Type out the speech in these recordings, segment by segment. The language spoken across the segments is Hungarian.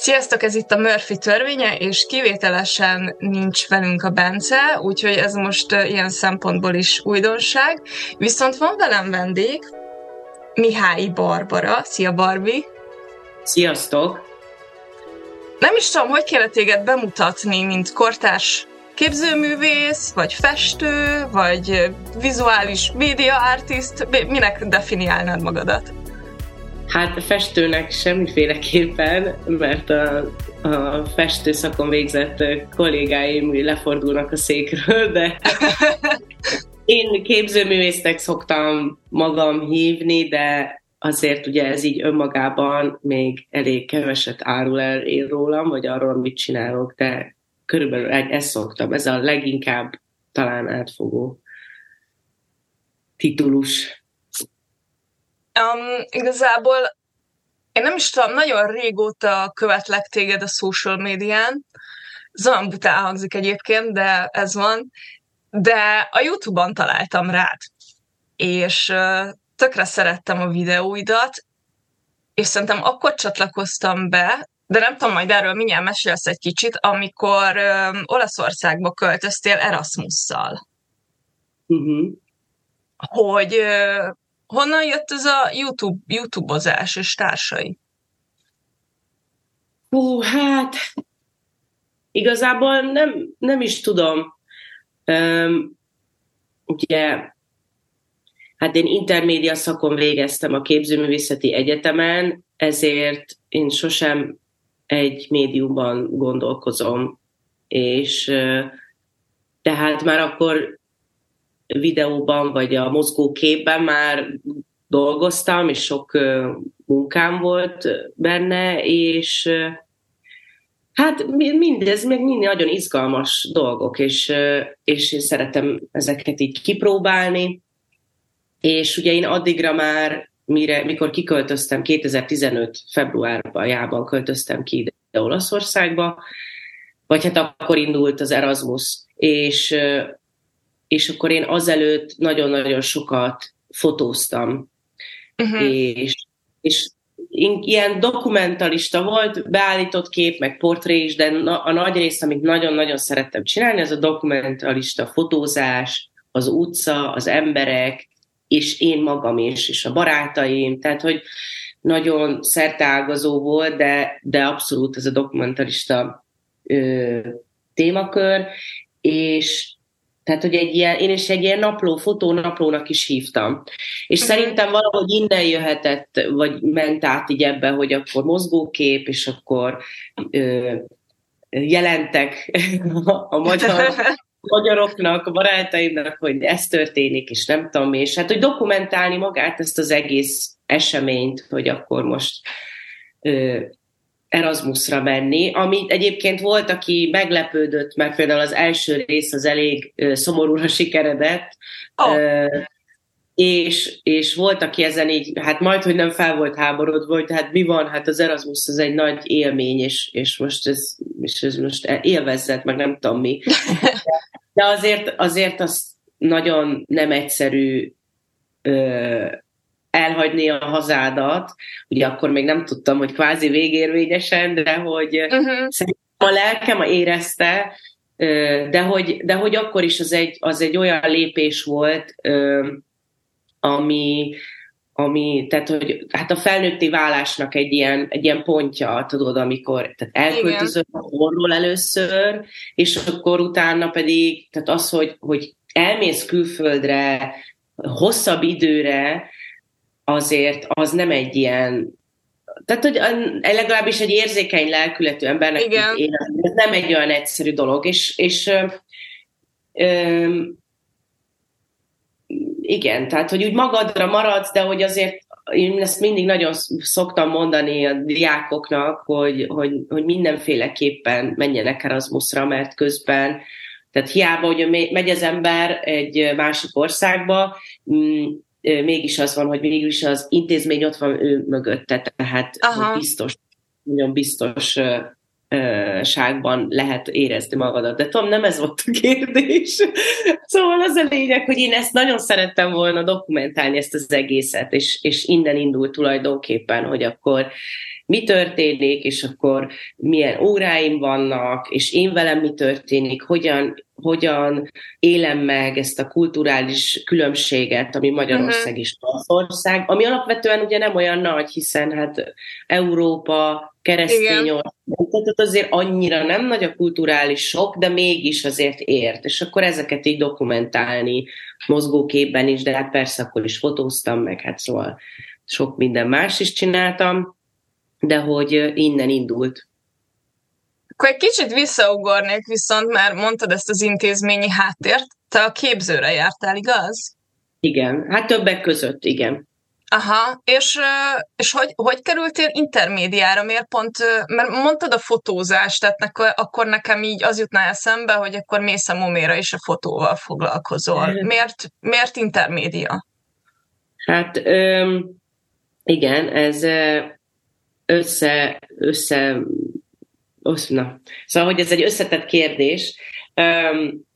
Sziasztok, ez itt a Murphy törvénye, és kivételesen nincs velünk a Bence, úgyhogy ez most ilyen szempontból is újdonság. Viszont van velem vendég, Mihály Barbara. Szia, Barbi! Sziasztok! Nem is tudom, hogy kéne téged bemutatni, mint kortárs képzőművész, vagy festő, vagy vizuális média artist, minek definiálnád magadat? Hát a festőnek semmiféleképpen, mert a, a festőszakon végzett kollégáim lefordulnak a székről, de én képzőművésznek szoktam magam hívni, de azért ugye ez így önmagában még elég keveset árul el én rólam, vagy arról, amit csinálok, de körülbelül ezt szoktam. Ez a leginkább talán átfogó titulus. Um, igazából én nem is tudom, nagyon régóta követlek téged a social médián. Ez olyan bután hangzik egyébként, de ez van. De a YouTube-on találtam rád. És uh, tökre szerettem a videóidat, és szerintem akkor csatlakoztam be, de nem tudom, majd erről mindjárt mesélsz egy kicsit, amikor uh, Olaszországba költöztél Erasmusszal. Uh-huh. Hogy uh, honnan jött ez a YouTube, YouTube-ozás és társai? Hú, hát igazából nem, nem is tudom. Um, ugye, hát én intermédia szakon végeztem a képzőművészeti egyetemen, ezért én sosem egy médiumban gondolkozom, és tehát már akkor videóban, vagy a mozgóképben már dolgoztam, és sok munkám volt benne, és hát mindez még mind nagyon izgalmas dolgok, és, és szeretem ezeket így kipróbálni, és ugye én addigra már, mire, mikor kiköltöztem, 2015 februárban költöztem ki ide Olaszországba, vagy hát akkor indult az Erasmus, és és akkor én azelőtt nagyon-nagyon sokat fotóztam. Uh-huh. És, és ilyen dokumentalista volt, beállított kép, meg portré is, de a nagy rész, amit nagyon-nagyon szerettem csinálni, az a dokumentalista fotózás, az utca, az emberek, és én magam is, és a barátaim, tehát, hogy nagyon szerteágazó volt, de, de abszolút ez a dokumentalista ö, témakör, és tehát, hogy egy ilyen, én is egy ilyen napló, fotónaplónak is hívtam. És uh-huh. szerintem valahogy innen jöhetett, vagy ment át így ebbe, hogy akkor mozgókép, és akkor ö, jelentek a magyar magyaroknak, a barátaimnak, hogy ez történik, és nem tudom, és hát, hogy dokumentálni magát ezt az egész eseményt, hogy akkor most ö, Erasmusra menni, ami egyébként volt, aki meglepődött, mert például az első rész az elég szomorúra sikeredett, oh. és, és volt, aki ezen így, hát majd, hogy nem fel volt háborodva, hogy hát mi van, hát az Erasmus az egy nagy élmény, és, és most ez, és ez most élvezzet, meg nem tudom mi. De azért, azért az nagyon nem egyszerű elhagyni a hazádat, ugye akkor még nem tudtam, hogy kvázi végérvényesen, de hogy uh-huh. a lelkem érezte, de hogy, de hogy akkor is az egy, az egy olyan lépés volt, ami, ami, tehát hogy hát a felnőtti válásnak egy ilyen, egy ilyen pontja, tudod, amikor tehát elköltözöm a orról először, és akkor utána pedig, tehát az, hogy, hogy elmész külföldre hosszabb időre, azért az nem egy ilyen tehát, hogy legalábbis egy érzékeny lelkületű embernek igen. Él, ez nem egy olyan egyszerű dolog, és, és ö, ö, igen, tehát, hogy úgy magadra maradsz, de hogy azért én ezt mindig nagyon szoktam mondani a diákoknak, hogy, hogy, hogy mindenféleképpen menjenek Erasmusra, mert közben, tehát hiába, hogy megy az ember egy másik országba, mm, mégis az van, hogy mégis az intézmény ott van ő mögötte, tehát Aha. biztos, nagyon biztos ságban lehet érezni magadat. De Tom, nem ez volt a kérdés. Szóval az a lényeg, hogy én ezt nagyon szerettem volna dokumentálni, ezt az egészet, és, és innen indult tulajdonképpen, hogy akkor mi történik, és akkor milyen óráim vannak, és én velem mi történik, hogyan, hogyan élem meg ezt a kulturális különbséget, ami Magyarország uh-huh. és Magyarország, ami alapvetően ugye nem olyan nagy, hiszen hát Európa, keresztény tehát azért annyira nem nagy a kulturális sok, de mégis azért ért, és akkor ezeket így dokumentálni mozgóképben is, de hát persze akkor is fotóztam meg, hát szóval sok minden más is csináltam, de hogy innen indult. Akkor egy kicsit visszaugornék viszont, mert mondtad ezt az intézményi háttért. Te a képzőre jártál, igaz? Igen, hát többek között, igen. Aha, és, és hogy, hogy kerültél intermédiára? Miért pont, mert mondtad a fotózást, tehát nekor, akkor nekem így az jutná eszembe, hogy akkor mész a moméra is a fotóval foglalkozol. Miért, miért intermédia? Hát öm, igen, ez össze, össze, na. Szóval, hogy ez egy összetett kérdés. Um,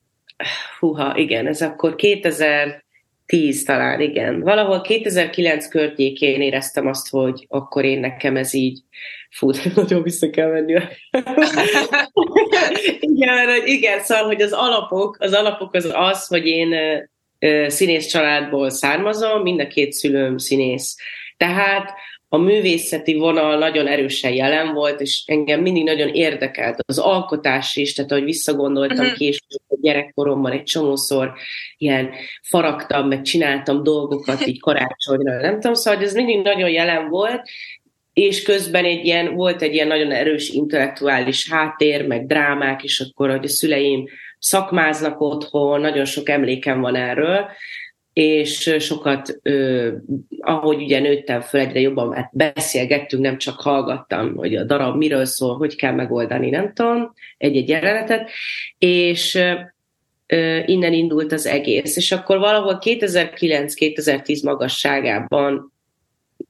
húha, igen, ez akkor 2010 talán, igen. Valahol 2009 környékén éreztem azt, hogy akkor én nekem ez így, fú, nagyon vissza kell menni. igen, igen, szóval, hogy az alapok, az alapok az az, hogy én színész családból származom, mind a két szülőm színész. Tehát a művészeti vonal nagyon erősen jelen volt, és engem mindig nagyon érdekelt az alkotás is, tehát ahogy visszagondoltam uh-huh. később, a gyerekkoromban egy csomószor ilyen faragtam, meg csináltam dolgokat így karácsonyra, nem tudom, szóval ez mindig nagyon jelen volt, és közben egy ilyen, volt egy ilyen nagyon erős intellektuális háttér, meg drámák, és akkor, hogy a szüleim szakmáznak otthon, nagyon sok emlékem van erről, és sokat, ahogy ugye nőttem föl, egyre jobban hát beszélgettünk, nem csak hallgattam, hogy a darab miről szól, hogy kell megoldani, nem tudom, egy-egy jelenetet, és innen indult az egész. És akkor valahol 2009-2010 magasságában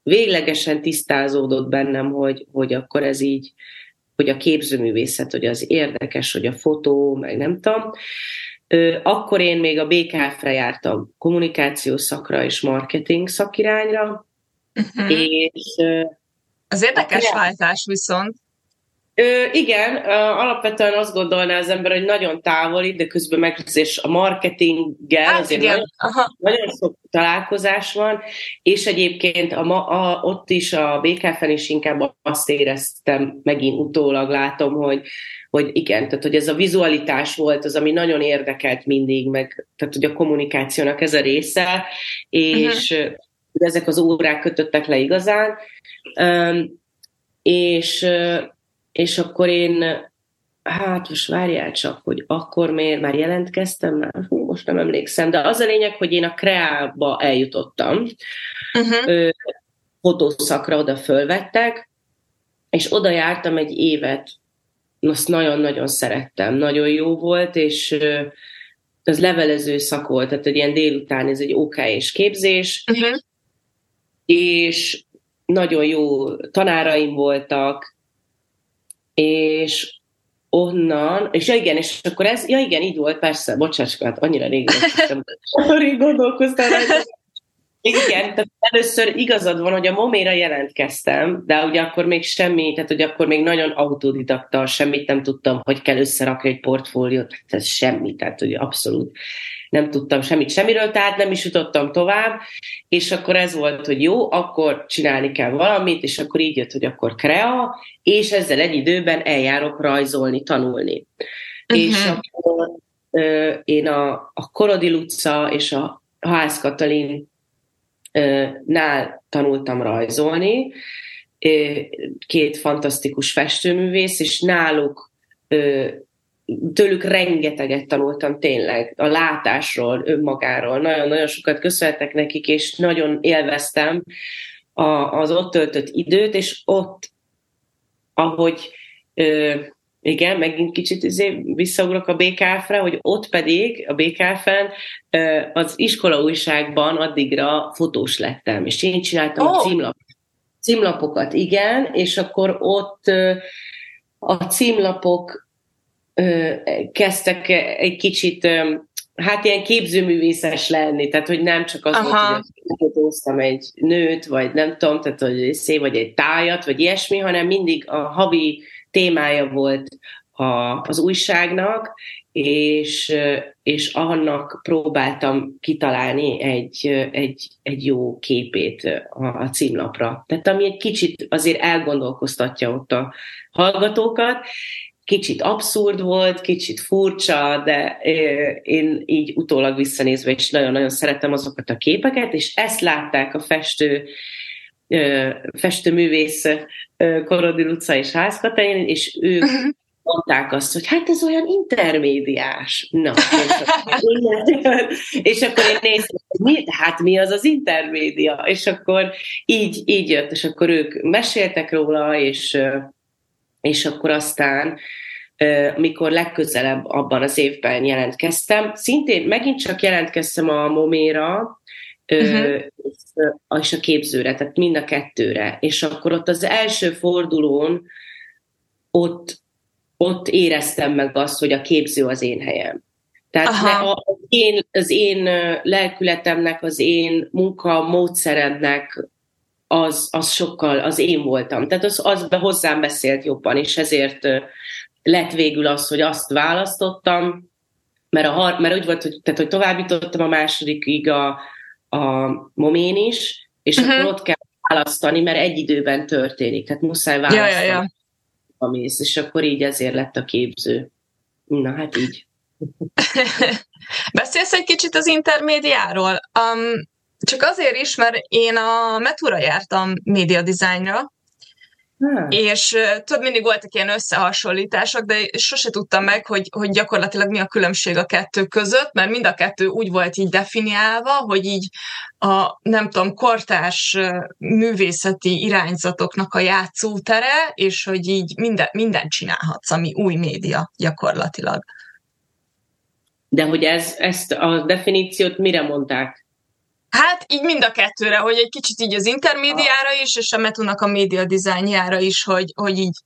véglegesen tisztázódott bennem, hogy, hogy akkor ez így, hogy a képzőművészet, hogy az érdekes, hogy a fotó, meg nem tudom. Akkor én még a BKF-re jártam, kommunikációs szakra és marketing szakirányra, uh-huh. és... Az érdekes váltás viszont. Ö, igen, alapvetően azt gondolná az ember, hogy nagyon távoli, de közben meg azért a marketinggel hát azért igen. Nagyon, nagyon sok találkozás van, és egyébként a, a, ott is a BKF-en is inkább azt éreztem, megint utólag látom, hogy hogy igen, tehát hogy ez a vizualitás volt az, ami nagyon érdekelt mindig, meg tehát hogy a kommunikációnak ez a része, és uh-huh. ezek az órák kötöttek le igazán, um, és, és akkor én, hát most várjál csak, hogy akkor miért már jelentkeztem, már hú, most nem emlékszem, de az a lényeg, hogy én a Kreába eljutottam, uh-huh. fotószakra oda fölvettek, és oda jártam egy évet azt nagyon-nagyon szerettem, nagyon jó volt, és az levelező szak volt, tehát egy ilyen délután, ez egy OK és képzés, uh-huh. és nagyon jó tanáraim voltak, és onnan, és ja igen, és akkor ez, ja igen, így volt, persze, bocsáss, hát annyira rég rég gondolkoztam igen, tehát először igazad van, hogy a moméra jelentkeztem, de ugye akkor még semmi, tehát hogy akkor még nagyon autodidakta, semmit nem tudtam, hogy kell összerakni egy portfóliót, tehát semmi, tehát hogy abszolút nem tudtam semmit semmiről, tehát nem is jutottam tovább, és akkor ez volt, hogy jó, akkor csinálni kell valamit, és akkor így jött, hogy akkor krea, és ezzel egy időben eljárok rajzolni, tanulni. Uh-huh. És akkor ö, én a, a Korodi Luca és a Ház Katalin nál tanultam rajzolni, két fantasztikus festőművész, és náluk tőlük rengeteget tanultam tényleg a látásról, önmagáról. Nagyon-nagyon sokat köszönhetek nekik, és nagyon élveztem az ott töltött időt, és ott, ahogy igen, megint kicsit izé visszaugrok a BKF-re, hogy ott pedig a BKF-en az iskola újságban addigra fotós lettem, és én csináltam oh. a címlap, címlapokat, igen, és akkor ott a címlapok kezdtek egy kicsit hát ilyen képzőművészes lenni, tehát hogy nem csak az Aha. volt, hogy fotóztam egy nőt, vagy nem tudom, tehát hogy szép, vagy egy tájat, vagy ilyesmi, hanem mindig a havi témája volt a, az újságnak, és, és annak próbáltam kitalálni egy, egy, egy jó képét a, a címlapra. Tehát ami egy kicsit azért elgondolkoztatja ott a hallgatókat, kicsit abszurd volt, kicsit furcsa, de én így utólag visszanézve is nagyon-nagyon szeretem azokat a képeket, és ezt látták a festő festőművész Korodil utca és házkatain, és ők uh-huh. mondták azt, hogy hát ez olyan intermédiás. Na, és akkor én néztem, hogy mi, hát mi az az intermédia? És akkor így, így jött, és akkor ők meséltek róla, és és akkor aztán mikor legközelebb abban az évben jelentkeztem, szintén megint csak jelentkeztem a Moméra, uh-huh. És a képzőre, tehát mind a kettőre. És akkor ott az első fordulón ott, ott éreztem meg azt, hogy a képző az én helyem. Tehát ne, az, én, az én lelkületemnek, az én munka módszeremnek az, az sokkal, az én voltam. Tehát az, az be hozzám beszélt jobban, és ezért lett végül az, hogy azt választottam, mert, a, mert úgy volt, hogy, tehát, hogy továbbítottam a másodikig a, a momén is, és uh-huh. akkor ott kell választani, mert egy időben történik, tehát muszáj választani. Ja, ja, ja. A mész, és akkor így ezért lett a képző. Na, hát így. Beszélsz egy kicsit az intermédiáról. Um, csak azért is, mert én a Metura jártam média dizájnra, Hmm. És több mindig voltak ilyen összehasonlítások, de sose tudtam meg, hogy, hogy gyakorlatilag mi a különbség a kettő között, mert mind a kettő úgy volt így definiálva, hogy így a, nem tudom, kortárs művészeti irányzatoknak a játszótere, és hogy így minden, mindent csinálhatsz, ami új média gyakorlatilag. De hogy ez, ezt a definíciót mire mondták? Hát így mind a kettőre, hogy egy kicsit így az intermédiára is, és a Metunak a média dizájnjára is, hogy, hogy így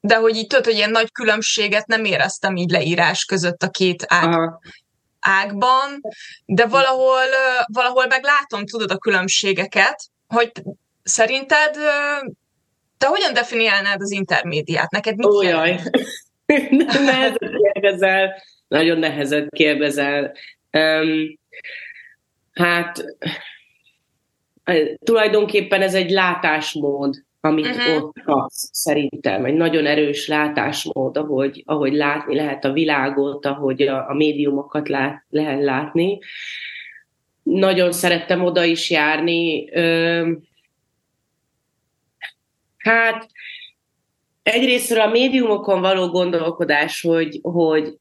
de hogy így tudod, hogy ilyen nagy különbséget nem éreztem így leírás között a két ág, ágban, de valahol, valahol meg látom, tudod a különbségeket, hogy szerinted te hogyan definiálnád az intermédiát? Neked mit Ó, jaj. kérdezel, nagyon nehezet kérdezel. Um, Hát tulajdonképpen ez egy látásmód, amit uh-huh. ott kapsz, szerintem. Egy nagyon erős látásmód, ahogy, ahogy látni lehet a világot, ahogy a, a médiumokat lát, lehet látni. Nagyon szerettem oda is járni. Hát egyrésztről a médiumokon való gondolkodás, hogy, hogy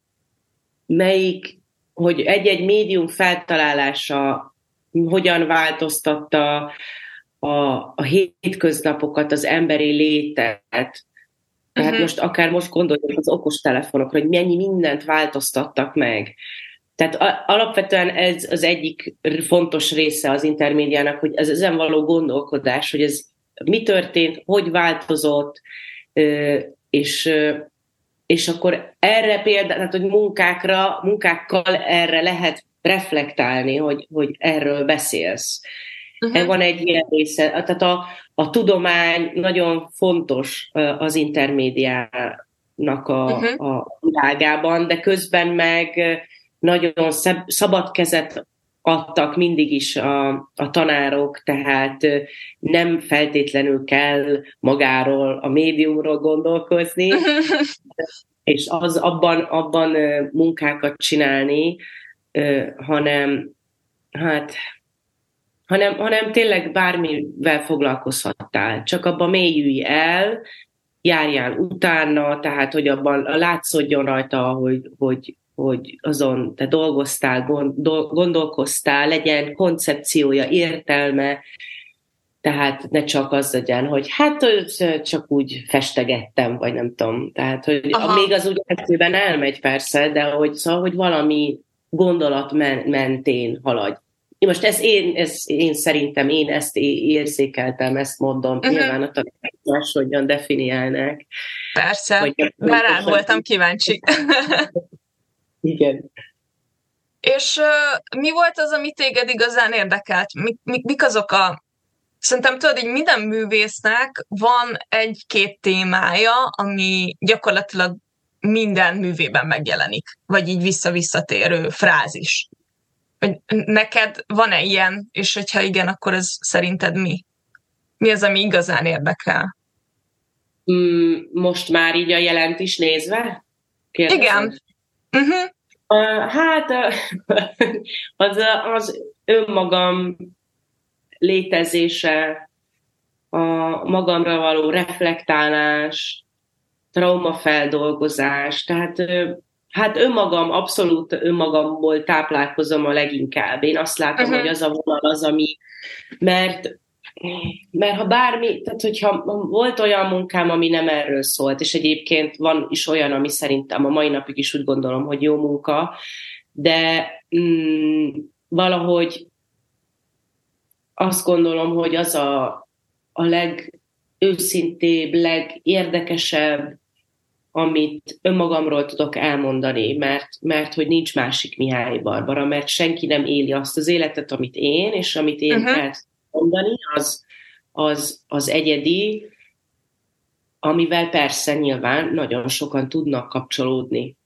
melyik hogy egy-egy médium feltalálása hogyan változtatta a, a hétköznapokat, az emberi létet. Tehát uh-huh. most akár most gondoljuk az okos telefonokra, hogy mennyi mindent változtattak meg. Tehát alapvetően ez az egyik fontos része az intermédiának, hogy ez ezen való gondolkodás, hogy ez mi történt, hogy változott, és és akkor erre például, tehát, hogy munkákra, munkákkal erre lehet reflektálni, hogy, hogy erről beszélsz. Uh-huh. Van egy ilyen része, tehát a, a tudomány nagyon fontos az intermédiának a, uh-huh. a világában, de közben meg nagyon szeb, szabad kezet adtak mindig is a, a tanárok, tehát nem feltétlenül kell magáról, a médiumról gondolkozni, és az abban, abban munkákat csinálni, hanem hát hanem, hanem tényleg bármivel foglalkozhattál, csak abban mélyülj el, járjál utána, tehát hogy abban látszódjon rajta, hogy, hogy, hogy azon te dolgoztál, gondolkoztál, legyen koncepciója, értelme, tehát ne csak az legyen, hogy hát csak úgy festegettem, vagy nem tudom. Tehát, hogy Aha. még az úgy egyszerűen elmegy persze, de hogy szóval, hogy valami gondolat men- mentén haladj. most ez én, ez én szerintem, én ezt érzékeltem, ezt mondom, uh-huh. nyilván a tanárok máshogyan definiálnák. Persze, vagy, már rá voltam kíváncsi. Igen. És uh, mi volt az, ami téged igazán érdekelt? Mik, mik, mik azok a... Szerintem tudod, így minden művésznek van egy-két témája, ami gyakorlatilag minden művében megjelenik, vagy így vissza-visszatérő frázis. Hogy neked van-e ilyen, és hogyha igen, akkor ez szerinted mi? Mi az, ami igazán érdekel? Mm, most már így a jelent is nézve? Kérdezem. Igen. Uh-huh. Uh, hát az, az önmagam létezése, a magamra való reflektálás, traumafeldolgozás, tehát hát önmagam, abszolút önmagamból táplálkozom a leginkább. Én azt látom, uh-huh. hogy az a vonal az, ami, mert mert ha bármi, tehát hogyha volt olyan munkám, ami nem erről szólt, és egyébként van is olyan, ami szerintem a mai napig is úgy gondolom, hogy jó munka, de mm, valahogy azt gondolom, hogy az a, a legőszintébb, legérdekesebb, amit önmagamról tudok elmondani, mert, mert hogy nincs másik Mihály Barbara, mert senki nem éli azt az életet, amit én, és amit én uh-huh. el mondani, az, az, az egyedi, amivel persze nyilván nagyon sokan tudnak kapcsolódni.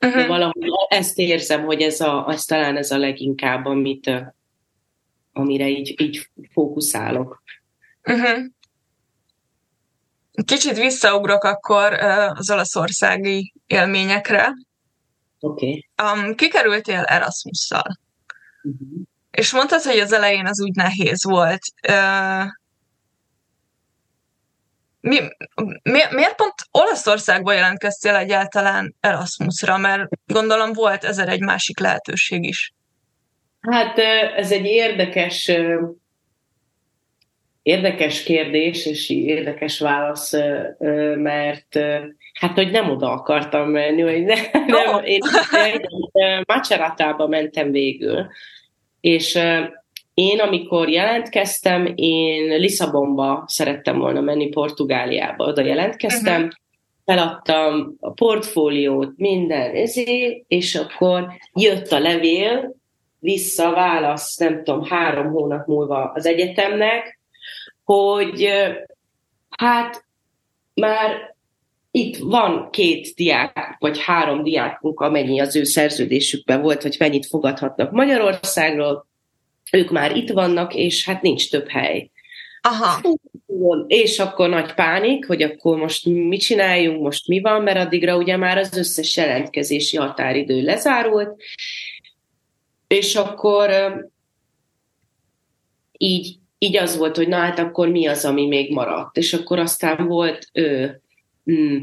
Uh-huh. De valahogy ezt érzem, hogy ez, a, ez talán ez a leginkább, amit, amire így, így fókuszálok. Uh-huh. Kicsit visszaugrok akkor az olaszországi élményekre. Oké. Okay. Um, kikerültél Erasmusszal. Uh-huh. És mondtad, hogy az elején az úgy nehéz volt. Uh, mi, mi, miért pont Olaszországba jelentkeztél egyáltalán Erasmusra? Mert gondolom volt ezer egy másik lehetőség is. Hát ez egy érdekes érdekes kérdés, és érdekes válasz, mert hát, hogy nem oda akartam menni, hogy ne, nem, én, én Maceratába mentem végül, és én, amikor jelentkeztem, én Lisszabonba szerettem volna menni Portugáliába. Oda jelentkeztem, uh-huh. feladtam a portfóliót, minden ezé, és akkor jött a levél, vissza válasz, nem tudom, három hónap múlva az egyetemnek, hogy hát már itt van két diák, vagy három diákunk, amennyi az ő szerződésükben volt, hogy mennyit fogadhatnak Magyarországról, ők már itt vannak, és hát nincs több hely. Aha. És akkor nagy pánik, hogy akkor most mit csináljunk, most mi van, mert addigra ugye már az összes jelentkezési határidő lezárult, és akkor így, így az volt, hogy na hát akkor mi az, ami még maradt. És akkor aztán volt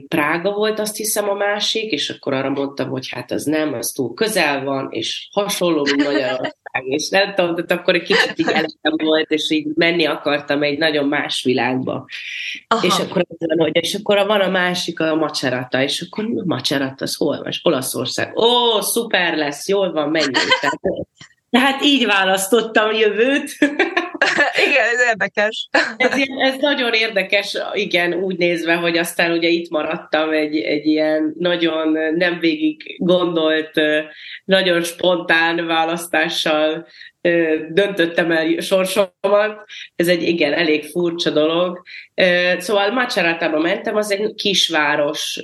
Prága volt azt hiszem a másik, és akkor arra mondtam, hogy hát az nem, az túl közel van, és hasonló, mint Magyarország, és nem tudom, de akkor egy kicsit így eletem volt, és így menni akartam egy nagyon más világba. Aha. És akkor, hogy, és akkor van a másik, a macserata, és akkor a macserata, az hol van? Olaszország. Ó, szuper lesz, jól van, menjünk. Tehát, tehát így választottam jövőt. igen, ez érdekes. ez, ez nagyon érdekes, igen, úgy nézve, hogy aztán ugye itt maradtam egy, egy ilyen nagyon nem végig gondolt, nagyon spontán választással döntöttem el sorsomat. Ez egy igen, elég furcsa dolog. Szóval Macerátába mentem, az egy kisváros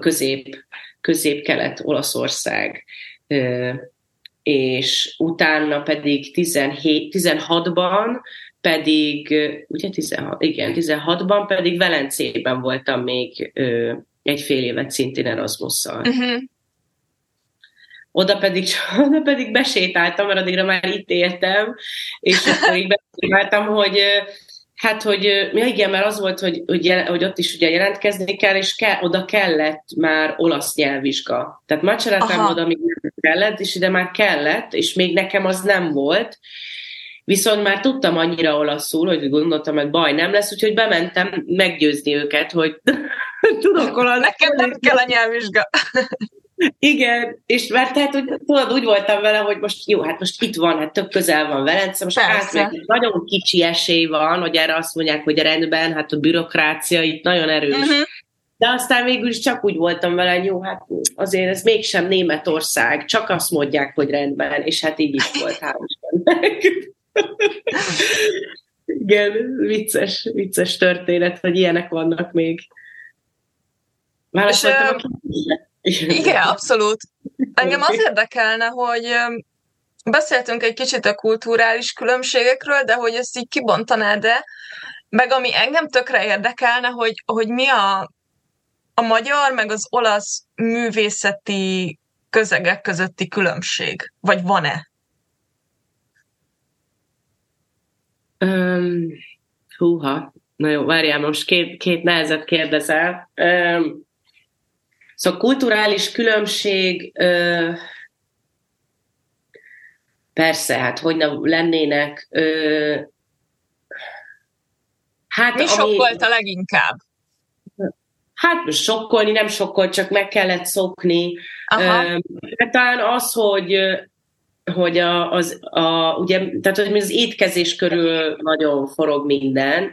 közép, közép-kelet Olaszország és utána pedig 17, 16-ban pedig, ugye 16, igen, 16-ban pedig Velencében voltam még ö, egy fél évet szintén Erasmusszal. Uh-huh. Oda pedig, oda pedig besétáltam, mert addigra már itt éltem, és akkor így besétáltam, hogy Hát, hogy ja igen, mert az volt, hogy, hogy, jel, hogy ott is ugye jelentkezni kell, és ke, oda kellett már olasz nyelvvizsga. Tehát Macseretám oda még nem kellett, és ide már kellett, és még nekem az nem volt. Viszont már tudtam annyira olaszul, hogy gondoltam, hogy baj nem lesz, úgyhogy bementem meggyőzni őket, hogy tudok olaszul. Nekem nem kell a nyelvvizsga. Igen, és mert tehát, hogy, tudod, úgy voltam vele, hogy most jó, hát most itt van, hát tök közel van Velence, most hát meg nagyon kicsi esély van, hogy erre azt mondják, hogy rendben, hát a bürokrácia itt nagyon erős. Uh-huh. De aztán végül is csak úgy voltam vele, hogy jó, hát azért ez mégsem Németország, csak azt mondják, hogy rendben, és hát így is volt, hál' Igen, vicces, vicces történet, hogy ilyenek vannak még. Válaszoltam a igen, abszolút. Engem az érdekelne, hogy beszéltünk egy kicsit a kulturális különbségekről, de hogy ezt így kibontanád-e, meg ami engem tökre érdekelne, hogy, hogy mi a, a magyar meg az olasz művészeti közegek közötti különbség? Vagy van-e? Um, húha, na jó, várjál, most két, két nehezet kérdezel. Um, Szóval kulturális különbség, ö, persze, hát hogy ne lennének. Ö, hát, Mi ami, volt a leginkább? Hát sokkolni, nem sokkol, csak meg kellett szokni. Aha. Ö, hát talán az, hogy hogy a, az, a, ugye, tehát hogy az étkezés körül nagyon forog minden,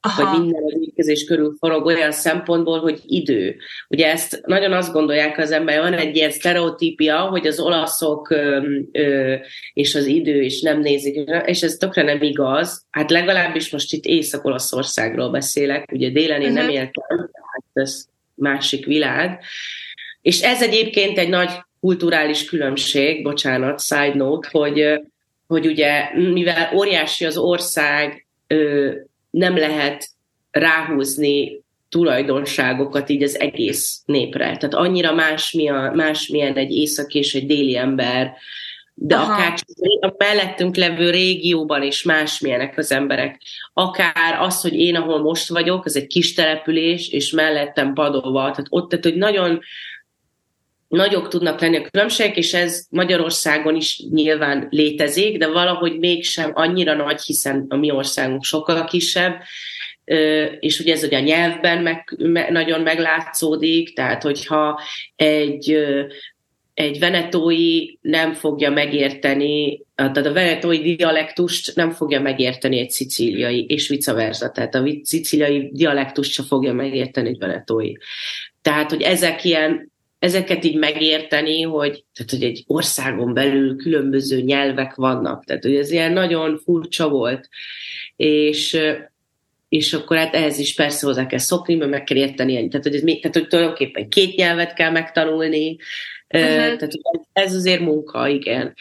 Aha. vagy minden az étkezés körül forog olyan szempontból, hogy idő. Ugye ezt nagyon azt gondolják az ember, van egy ilyen sztereotípia, hogy az olaszok ö, ö, és az idő is nem nézik, és ez tökre nem igaz. Hát legalábbis most itt Észak-Olaszországról beszélek, ugye délen én uh-huh. nem mhm. éltem, hát ez másik világ. És ez egyébként egy nagy kulturális különbség, bocsánat, side note, hogy, hogy ugye mivel óriási az ország, nem lehet ráhúzni tulajdonságokat így az egész népre. Tehát annyira más, mi a, más milyen egy észak és egy déli ember, de Aha. akár a mellettünk levő régióban is másmilyenek az emberek. Akár az, hogy én, ahol most vagyok, az egy kis település, és mellettem Padova, tehát ott, tehát, hogy nagyon nagyok tudnak lenni a különbségek, és ez Magyarországon is nyilván létezik, de valahogy mégsem annyira nagy, hiszen a mi országunk sokkal kisebb, és ugye ez ugye a nyelvben meg, nagyon meglátszódik, tehát hogyha egy, egy venetói nem fogja megérteni, tehát a venetói dialektust nem fogja megérteni egy szicíliai, és vice versa, tehát a szicíliai dialektust sem fogja megérteni egy venetói. Tehát, hogy ezek ilyen ezeket így megérteni, hogy, tehát, hogy egy országon belül különböző nyelvek vannak. Tehát, hogy ez ilyen nagyon furcsa volt. És, és akkor hát ehhez is persze hozzá kell szokni, mert meg kell érteni. Tehát, hogy, ez, tehát, hogy tulajdonképpen két nyelvet kell megtanulni. Uh-huh. Tehát, ez azért munka, igen.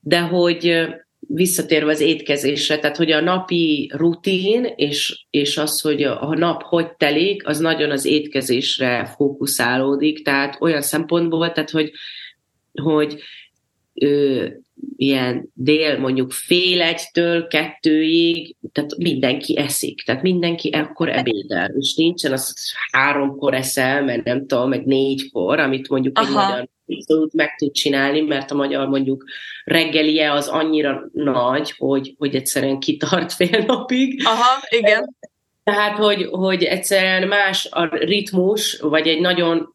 De hogy visszatérve az étkezésre, tehát hogy a napi rutin és, és az, hogy a nap hogy telik, az nagyon az étkezésre fókuszálódik, tehát olyan szempontból, tehát hogy, hogy ö, ilyen dél mondjuk fél egytől kettőig, tehát mindenki eszik, tehát mindenki ekkor ebédel, és nincsen az, háromkor eszel, mert nem tudom, meg négykor, amit mondjuk Aha. egy magyar abszolút meg tud csinálni, mert a magyar mondjuk reggelie az annyira nagy, hogy, hogy egyszerűen kitart fél napig. Aha, igen. Tehát, hogy, hogy egyszerűen más a ritmus, vagy egy nagyon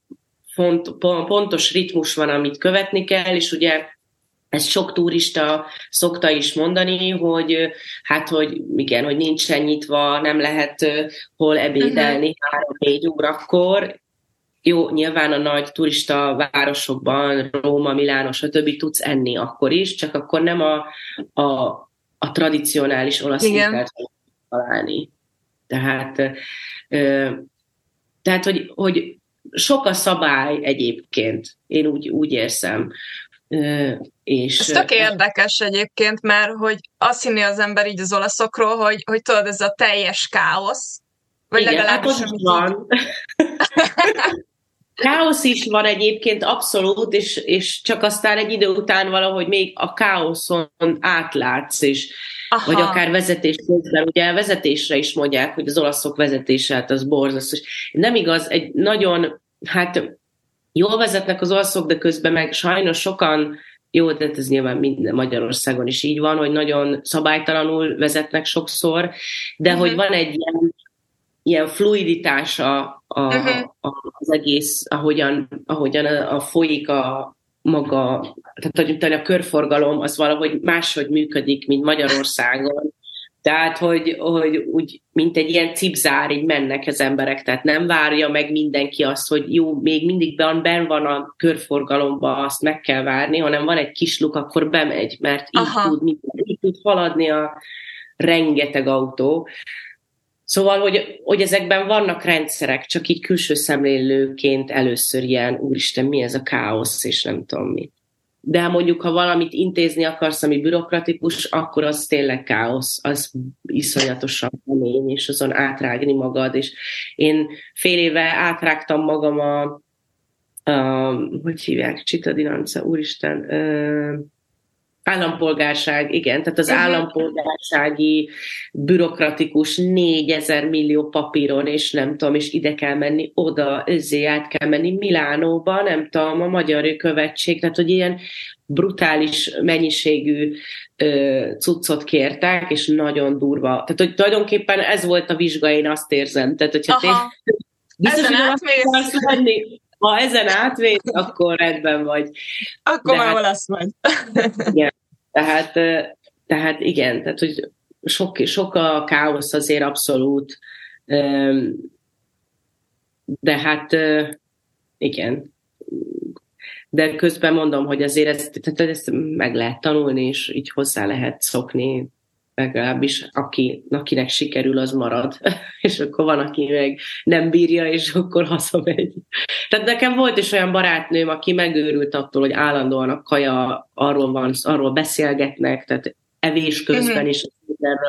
font, pontos ritmus van, amit követni kell, és ugye ezt sok turista szokta is mondani, hogy hát, hogy igen, hogy nincsen nyitva, nem lehet hol ebédelni uh-huh. három-négy órakor, jó, nyilván a nagy turista városokban, Róma, Milánó, stb. tudsz enni akkor is, csak akkor nem a, a, a tradicionális olasz ételt találni. Tehát, ö, tehát hogy, hogy sok a szabály egyébként, én úgy, úgy érzem. És, ez tök érdekes egyébként, mert hogy azt hinni az ember így az olaszokról, hogy, hogy tudod, ez a teljes káosz, vagy Igen, legalábbis hát van. Káosz is van egyébként abszolút, és, és csak aztán egy idő után valahogy még a káoszon átlátsz, és Aha. vagy akár vezetés közben, ugye vezetésre is mondják, hogy az olaszok vezetése, hát az borzasztó. Nem igaz, egy nagyon, hát jól vezetnek az olaszok, de közben meg sajnos sokan, jó, de ez nyilván minden Magyarországon is így van, hogy nagyon szabálytalanul vezetnek sokszor, de uh-huh. hogy van egy ilyen ilyen fluiditása a, uh-huh. a, az egész, ahogyan, ahogyan a, a folyik a maga, tehát a körforgalom az valahogy máshogy működik, mint Magyarországon. Tehát, hogy, hogy úgy, mint egy ilyen cipzár, így mennek az emberek, tehát nem várja meg mindenki azt, hogy jó, még mindig ben, van a körforgalomba, azt meg kell várni, hanem van egy kis luk, akkor bemegy, mert így tud, így tud haladni a rengeteg autó. Szóval, hogy, hogy ezekben vannak rendszerek, csak így külső szemlélőként először ilyen, úristen, mi ez a káosz, és nem tudom mi. De mondjuk, ha valamit intézni akarsz, ami bürokratikus, akkor az tényleg káosz, az iszonyatosan kemény, és azon átrágni magad, és én fél éve átrágtam magam a, a hogy hívják, Csitadinanca, úristen, uh, Állampolgárság, igen, tehát az uh-huh. állampolgársági bürokratikus négyezer millió papíron, és nem tudom, és ide kell menni, oda, ezé át kell menni Milánóba, nem tudom, a magyar követség, tehát hogy ilyen brutális mennyiségű ö, cuccot kértek, és nagyon durva. Tehát, hogy tulajdonképpen ez volt a vizsga, én azt érzem. Tehát, hogyha te biztos, hogy lenni, ha ezen átvéd, akkor rendben vagy. Akkor De már hát, lesz majd. igen, tehát, tehát igen, tehát hogy sok, sok a káosz azért abszolút, de hát igen. De közben mondom, hogy azért ezt, tehát ezt meg lehet tanulni, és így hozzá lehet szokni legalábbis aki, akinek sikerül, az marad, és akkor van, aki meg nem bírja, és akkor hazamegy. Tehát nekem volt is olyan barátnőm, aki megőrült attól, hogy állandóan a kaja arról van, arról beszélgetnek, tehát evés közben uh-huh. is,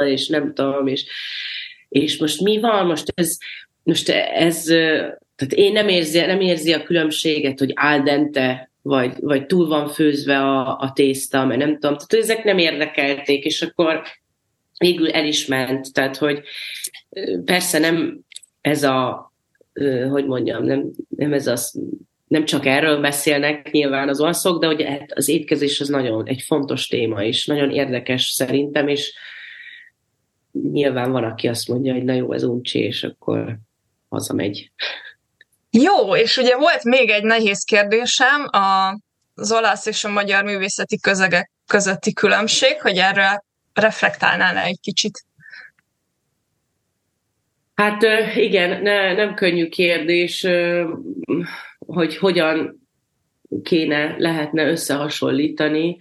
és nem tudom, és, és most mi van, most ez, most ez, tehát én nem érzi, nem érzi a különbséget, hogy al dente, vagy, vagy túl van főzve a, a tészta, mert nem tudom, tehát ezek nem érdekelték, és akkor végül el is ment. Tehát, hogy persze nem ez a, hogy mondjam, nem, nem ez az, nem csak erről beszélnek nyilván az olaszok, de hogy hát az étkezés az nagyon egy fontos téma, és nagyon érdekes szerintem, és nyilván van, aki azt mondja, hogy na jó, ez uncsi, és akkor hazamegy. Jó, és ugye volt még egy nehéz kérdésem, az olasz és a magyar művészeti közegek közötti különbség, hogy erre reflektálnál le egy kicsit? Hát igen, ne, nem könnyű kérdés, hogy hogyan kéne, lehetne összehasonlítani.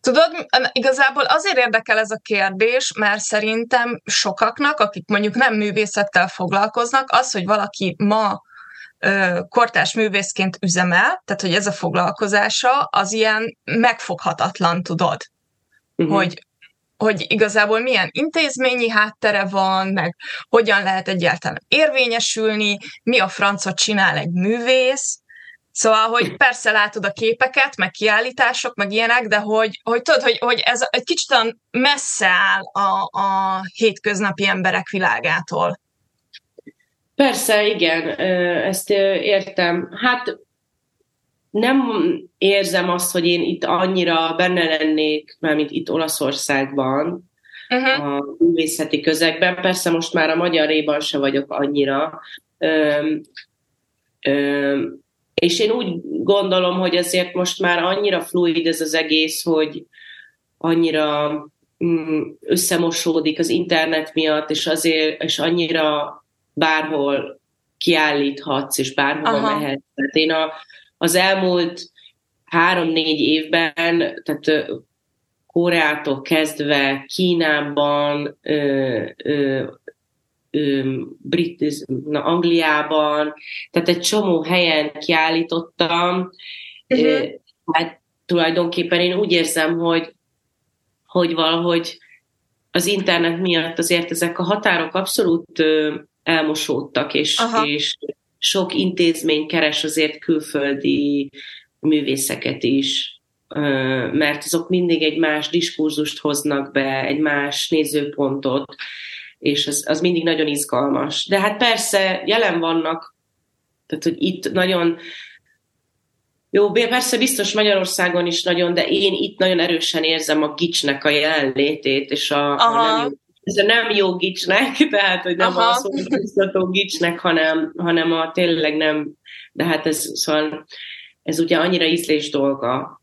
Tudod, igazából azért érdekel ez a kérdés, mert szerintem sokaknak, akik mondjuk nem művészettel foglalkoznak, az, hogy valaki ma kortás művészként üzemel, tehát hogy ez a foglalkozása, az ilyen megfoghatatlan, tudod uh-huh. hogy, hogy igazából milyen intézményi háttere van, meg hogyan lehet egyáltalán érvényesülni, mi a francot csinál egy művész, Szóval, hogy persze látod a képeket, meg kiállítások, meg ilyenek, de hogy, hogy tudod, hogy, hogy ez egy kicsit messze áll a, a hétköznapi emberek világától. Persze, igen, ezt értem. Hát nem érzem azt, hogy én itt annyira benne lennék, mint itt Olaszországban, uh-huh. a művészeti közegben. Persze most már a magyaréban se vagyok annyira. Öm, öm, és én úgy gondolom, hogy ezért most már annyira fluid ez az egész, hogy annyira mm, összemosódik az internet miatt, és azért, és annyira bárhol kiállíthatsz, és bárhol mehetsz. Tehát én a, az elmúlt három-négy évben, tehát Koreától kezdve Kínában, ö, ö, ö, Brit, na, Angliában, tehát egy csomó helyen kiállítottam. Uh-huh. Hát tulajdonképpen én úgy érzem, hogy, hogy valahogy az internet miatt azért ezek a határok abszolút elmosódtak, és, és sok intézmény keres azért külföldi művészeket is, mert azok mindig egy más diskurzust hoznak be, egy más nézőpontot, és az, az mindig nagyon izgalmas. De hát persze jelen vannak, tehát hogy itt nagyon jó, persze biztos Magyarországon is nagyon, de én itt nagyon erősen érzem a gicsnek a jelenlétét, és a, a nem ez a nem jó gicsnek, tehát hogy nem Aha. a szórakoztató gicsnek, hanem, hanem a tényleg nem, de hát ez, szóval ez ugye annyira ízlés dolga,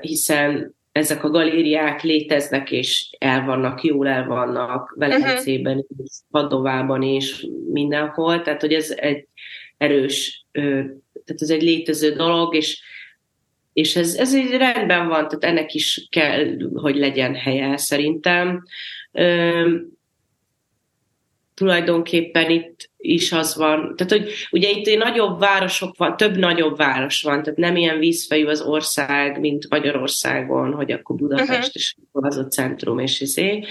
hiszen ezek a galériák léteznek, és el vannak, jól el vannak, Velencében uh-huh. is, Padovában is, mindenhol, tehát hogy ez egy erős, tehát ez egy létező dolog, és, és ez, ez egy rendben van, tehát ennek is kell, hogy legyen helye szerintem tulajdonképpen itt is az van, tehát hogy ugye itt nagyobb városok van, több nagyobb város van, tehát nem ilyen vízfejű az ország, mint Magyarországon, hogy akkor Budapest uh-huh. is az a centrum, és izé.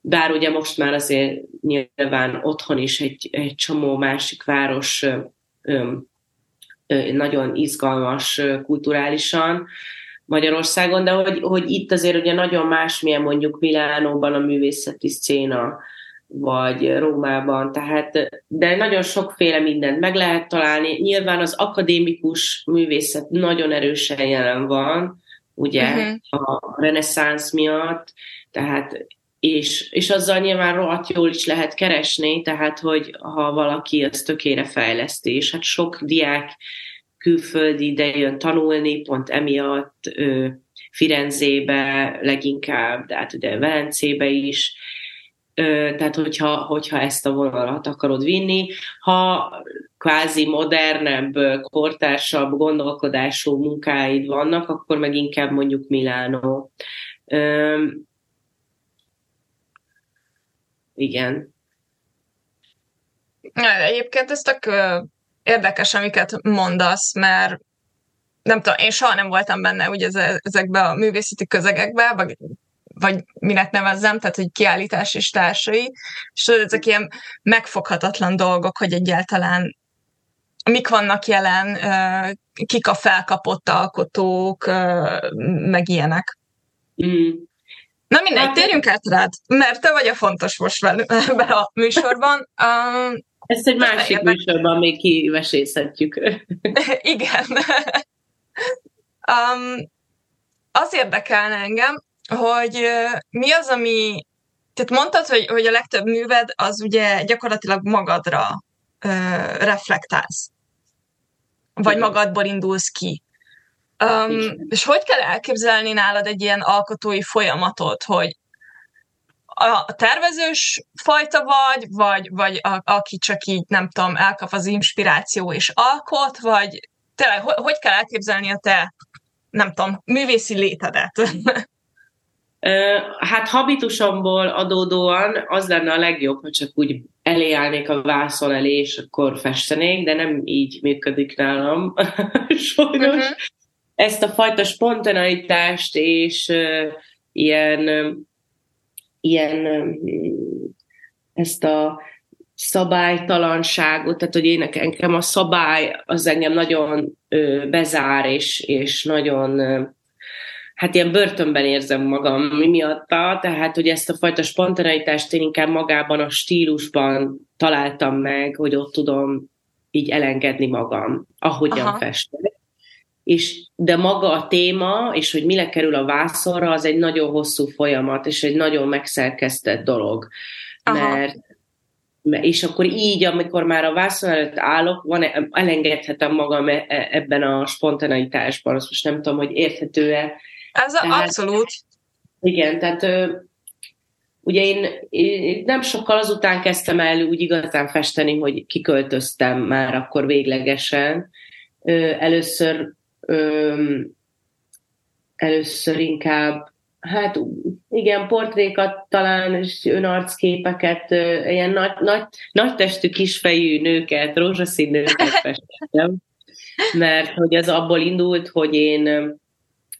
Bár ugye most már azért nyilván otthon is egy, egy csomó másik város ö, ö, nagyon izgalmas kulturálisan, Magyarországon, de hogy, hogy itt azért ugye nagyon más, milyen mondjuk Milánóban a művészeti szcéna, vagy Rómában, tehát, de nagyon sokféle mindent meg lehet találni. Nyilván az akadémikus művészet nagyon erősen jelen van, ugye, uh-huh. a reneszánsz miatt, tehát és, és azzal nyilván rohadt jól is lehet keresni, tehát, hogy ha valaki ezt tökére fejleszti, és hát sok diák külföldi ide jön tanulni, pont emiatt ö, Firenzébe leginkább, de hát ugye Velencébe is, tehát hogyha, hogyha ezt a vonalat akarod vinni, ha kvázi modernebb, kortársabb gondolkodású munkáid vannak, akkor meg inkább mondjuk Milánó. Üm, igen. Egyébként ez tök érdekes, amiket mondasz, mert nem tudom, én soha nem voltam benne ugye ezekbe a művészeti közegekbe, vagy vagy minek nevezzem, tehát hogy kiállítás és társai, és tudod, ezek ilyen megfoghatatlan dolgok, hogy egyáltalán mik vannak jelen, kik a felkapott alkotók, meg ilyenek. Mm. Na mindegy, térjünk át rád, mert te vagy a fontos most ebben a műsorban. Um, Ezt egy másik érdek... műsorban még kivesészhetjük. Igen. um, az érdekelne engem, hogy mi az, ami... Tehát mondtad, hogy, hogy a legtöbb műved az ugye gyakorlatilag magadra ö, reflektálsz. Vagy magadból indulsz ki. Um, és hogy kell elképzelni nálad egy ilyen alkotói folyamatot, hogy a tervezős fajta vagy, vagy, vagy a, aki csak így, nem tudom, elkap az inspiráció és alkot, vagy tényleg, hogy, hogy kell elképzelni a te, nem tudom, művészi létedet? Hát habitusomból adódóan az lenne a legjobb, hogy csak úgy eléállnék a vászon elé, és akkor festenék, de nem így működik nálam, sajnos. Uh-huh. Ezt a fajta spontaneitást és uh, ilyen, ilyen ezt a szabálytalanságot, tehát hogy én nekem a szabály az engem nagyon bezár, és, és nagyon hát ilyen börtönben érzem magam miatta, tehát hogy ezt a fajta spontaneitást én inkább magában a stílusban találtam meg, hogy ott tudom így elengedni magam, ahogyan Aha. festek. És, de maga a téma, és hogy mire kerül a vászonra, az egy nagyon hosszú folyamat, és egy nagyon megszerkesztett dolog. Aha. Mert és akkor így, amikor már a vászon előtt állok, van, elengedhetem magam e, e, ebben a spontaneitásban. Azt most nem tudom, hogy érthető-e ez tehát, abszolút. Igen, tehát ugye én, én nem sokkal azután kezdtem el úgy igazán festeni, hogy kiköltöztem már akkor véglegesen. Először először inkább Hát igen, portrékat talán, és önarcképeket, ilyen nagy, nagy, nagy testű, kisfejű nőket, rózsaszín nőket festettem, mert hogy ez abból indult, hogy én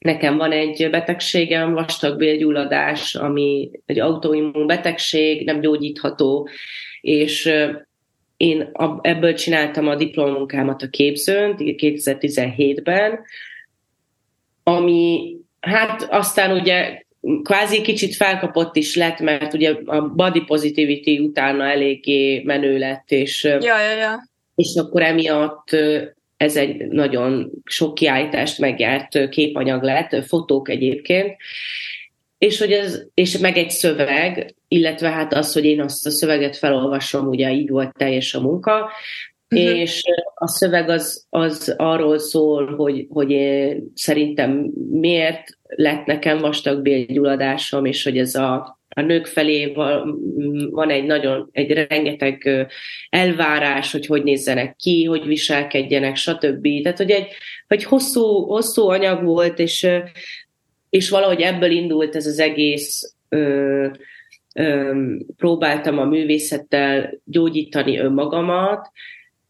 Nekem van egy betegségem, vastagbélgyulladás, ami egy autoimmun betegség, nem gyógyítható, és én ebből csináltam a diplomunkámat a képzőn 2017-ben, ami hát aztán ugye kvázi kicsit felkapott is lett, mert ugye a body positivity utána eléggé menő lett, és, ja, ja, ja. és akkor emiatt ez egy nagyon sok kiállítást megjárt képanyag lett, fotók egyébként, és, hogy ez, és meg egy szöveg, illetve hát az, hogy én azt a szöveget felolvasom, ugye így volt teljes a munka, uh-huh. és a szöveg az, az arról szól, hogy, hogy én szerintem miért lett nekem vastagbélgyulladásom, és hogy ez a, a nők felé van, van egy nagyon, egy rengeteg elvárás, hogy hogy nézzenek ki, hogy viselkedjenek, stb. Tehát, hogy egy, egy hosszú, hosszú anyag volt, és, és valahogy ebből indult ez az egész ö, ö, próbáltam a művészettel gyógyítani önmagamat,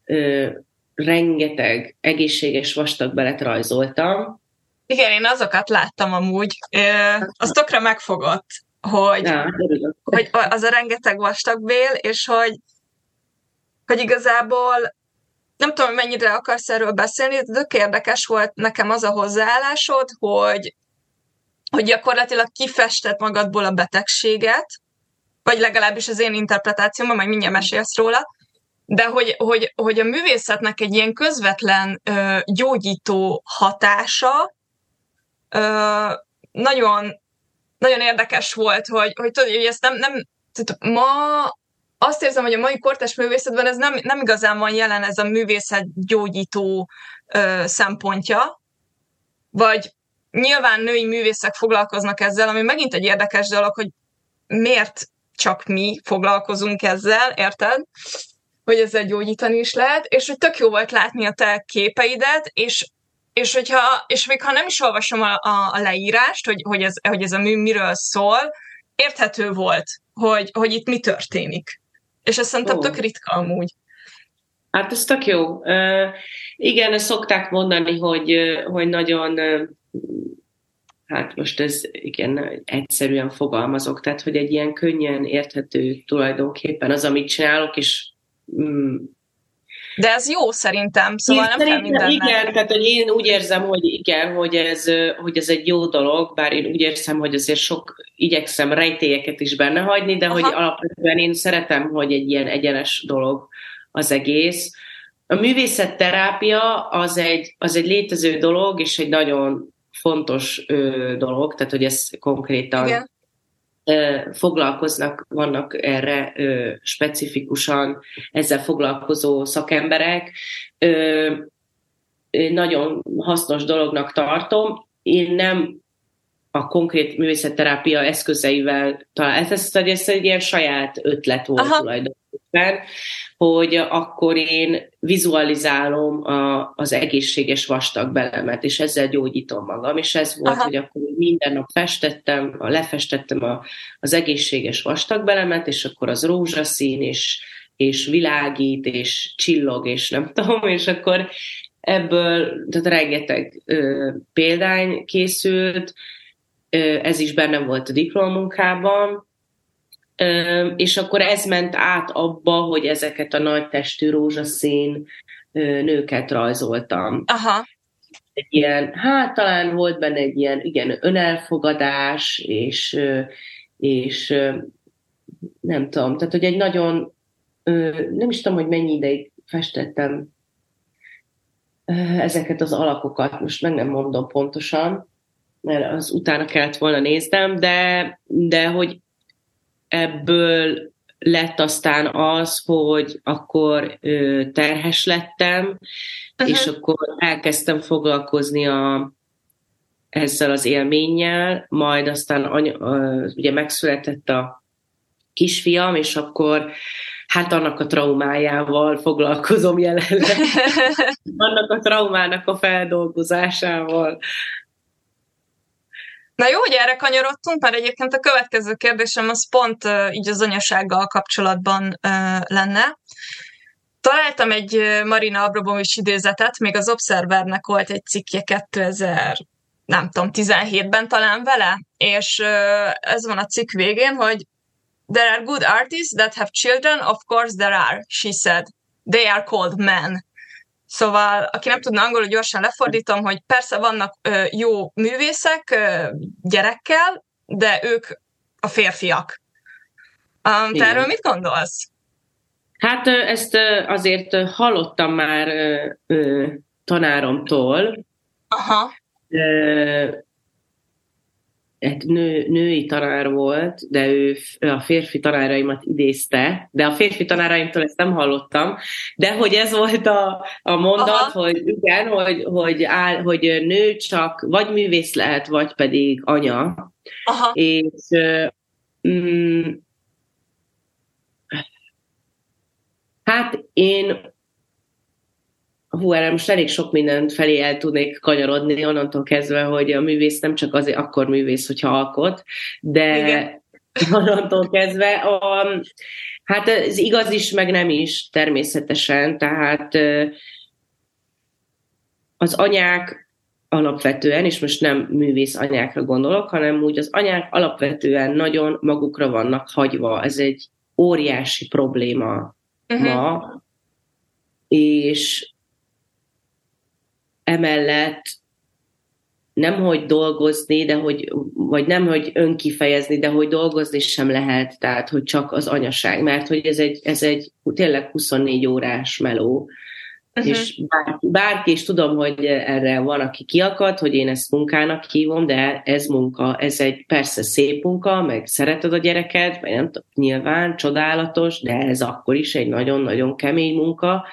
ö, rengeteg egészséges vastag belet rajzoltam. Igen, én azokat láttam amúgy. Az tökre megfogott, hogy, ja, hogy az a rengeteg vastagbél, és hogy, hogy igazából nem tudom, mennyire akarsz erről beszélni, de tök érdekes volt nekem az a hozzáállásod, hogy, hogy gyakorlatilag kifestett magadból a betegséget, vagy legalábbis az én interpretációmban, majd mindjárt mesélsz róla, de hogy, hogy, hogy a művészetnek egy ilyen közvetlen ö, gyógyító hatása ö, nagyon, nagyon érdekes volt, hogy, hogy tudod, hogy ezt nem, nem tehát ma azt érzem, hogy a mai kortás művészetben ez nem, nem igazán van jelen ez a művészet gyógyító ö, szempontja, vagy nyilván női művészek foglalkoznak ezzel, ami megint egy érdekes dolog, hogy miért csak mi foglalkozunk ezzel, érted? hogy ezzel gyógyítani is lehet, és hogy tök jó volt látni a te képeidet, és és, hogyha, és még ha nem is olvasom a, a, a leírást, hogy, hogy, ez, hogy ez a mű miről szól, érthető volt, hogy, hogy itt mi történik. És ez szerintem tök ritka amúgy. Hát ez tök jó. Uh, igen, szokták mondani, hogy, hogy nagyon, hát most ez igen, egyszerűen fogalmazok, tehát hogy egy ilyen könnyen érthető tulajdonképpen az, amit csinálok, és Mm. De ez jó szerintem, szóval én nem kell. Igen, tehát hogy én úgy érzem, hogy igen, hogy ez, hogy ez egy jó dolog, bár én úgy érzem, hogy azért sok igyekszem rejtélyeket is benne hagyni, de Aha. hogy alapvetően én szeretem, hogy egy ilyen egyenes dolog az egész. A művészetterápia az egy, az egy létező dolog, és egy nagyon fontos ö, dolog, tehát hogy ez konkrétan igen foglalkoznak, vannak erre specifikusan ezzel foglalkozó szakemberek. Nagyon hasznos dolognak tartom. Én nem a konkrét művészetterápia eszközeivel talán, ez, ez, ez egy ilyen saját ötlet volt Aha. tulajdonképpen, hogy akkor én vizualizálom a, az egészséges vastag belemet, és ezzel gyógyítom magam, és ez volt, Aha. hogy akkor minden nap festettem, a, lefestettem a, az egészséges vastag belemet, és akkor az rózsaszín, és, és világít, és csillog, és nem tudom, és akkor ebből, tehát rengeteg ö, példány készült, ez is benne volt a diplomunkában, és akkor ez ment át abba, hogy ezeket a nagy testű rózsaszín nőket rajzoltam. Aha. Egy ilyen, hát talán volt benne egy ilyen, igen, önelfogadás, és, és nem tudom, tehát hogy egy nagyon, nem is tudom, hogy mennyi ideig festettem ezeket az alakokat, most meg nem mondom pontosan, mert az utána kellett volna néznem, de, de hogy ebből lett aztán az, hogy akkor ö, terhes lettem, uh-huh. és akkor elkezdtem foglalkozni a, ezzel az élménnyel, majd aztán anya, ö, ugye megszületett a kisfiam, és akkor hát annak a traumájával foglalkozom jelenleg. annak a traumának a feldolgozásával. Na jó, hogy erre kanyarodtunk, mert egyébként a következő kérdésem az pont uh, így az anyasággal kapcsolatban lenne. Találtam egy Marina Abramovics idézetet, még az Observernek volt egy cikkje 2000, nem tudom, 17-ben talán vele, és ez van a cikk végén, hogy There are good artists that have children, of course there are, she said. They are called men. Szóval, aki nem tudna angolul, gyorsan lefordítom, hogy persze vannak ö, jó művészek ö, gyerekkel, de ők a férfiak. Um, te erről mit gondolsz? Hát ezt azért hallottam már ö, tanáromtól. Aha. Egy nő, női tanár volt, de ő a férfi tanáraimat idézte, de a férfi tanáraimtól ezt nem hallottam, de hogy ez volt a, a mondat, Aha. hogy igen, hogy, hogy, áll, hogy nő csak vagy művész lehet, vagy pedig anya. Aha. És mm, hát én hú, erre most elég sok mindent felé el tudnék kanyarodni, onnantól kezdve, hogy a művész nem csak azért akkor művész, hogyha alkot, de Igen. onnantól kezdve a, hát ez igaz is, meg nem is természetesen, tehát az anyák alapvetően, és most nem művész anyákra gondolok, hanem úgy az anyák alapvetően nagyon magukra vannak hagyva. Ez egy óriási probléma uh-huh. ma, és emellett nem hogy dolgozni, de hogy, vagy nem hogy önkifejezni, de hogy dolgozni sem lehet, tehát hogy csak az anyaság, mert hogy ez egy, ez egy tényleg 24 órás meló, uh-huh. és bárki, bárki is tudom, hogy erre van, aki kiakad, hogy én ezt munkának hívom, de ez munka, ez egy persze szép munka, meg szereted a gyereket, vagy nem tudom, nyilván csodálatos, de ez akkor is egy nagyon-nagyon kemény munka,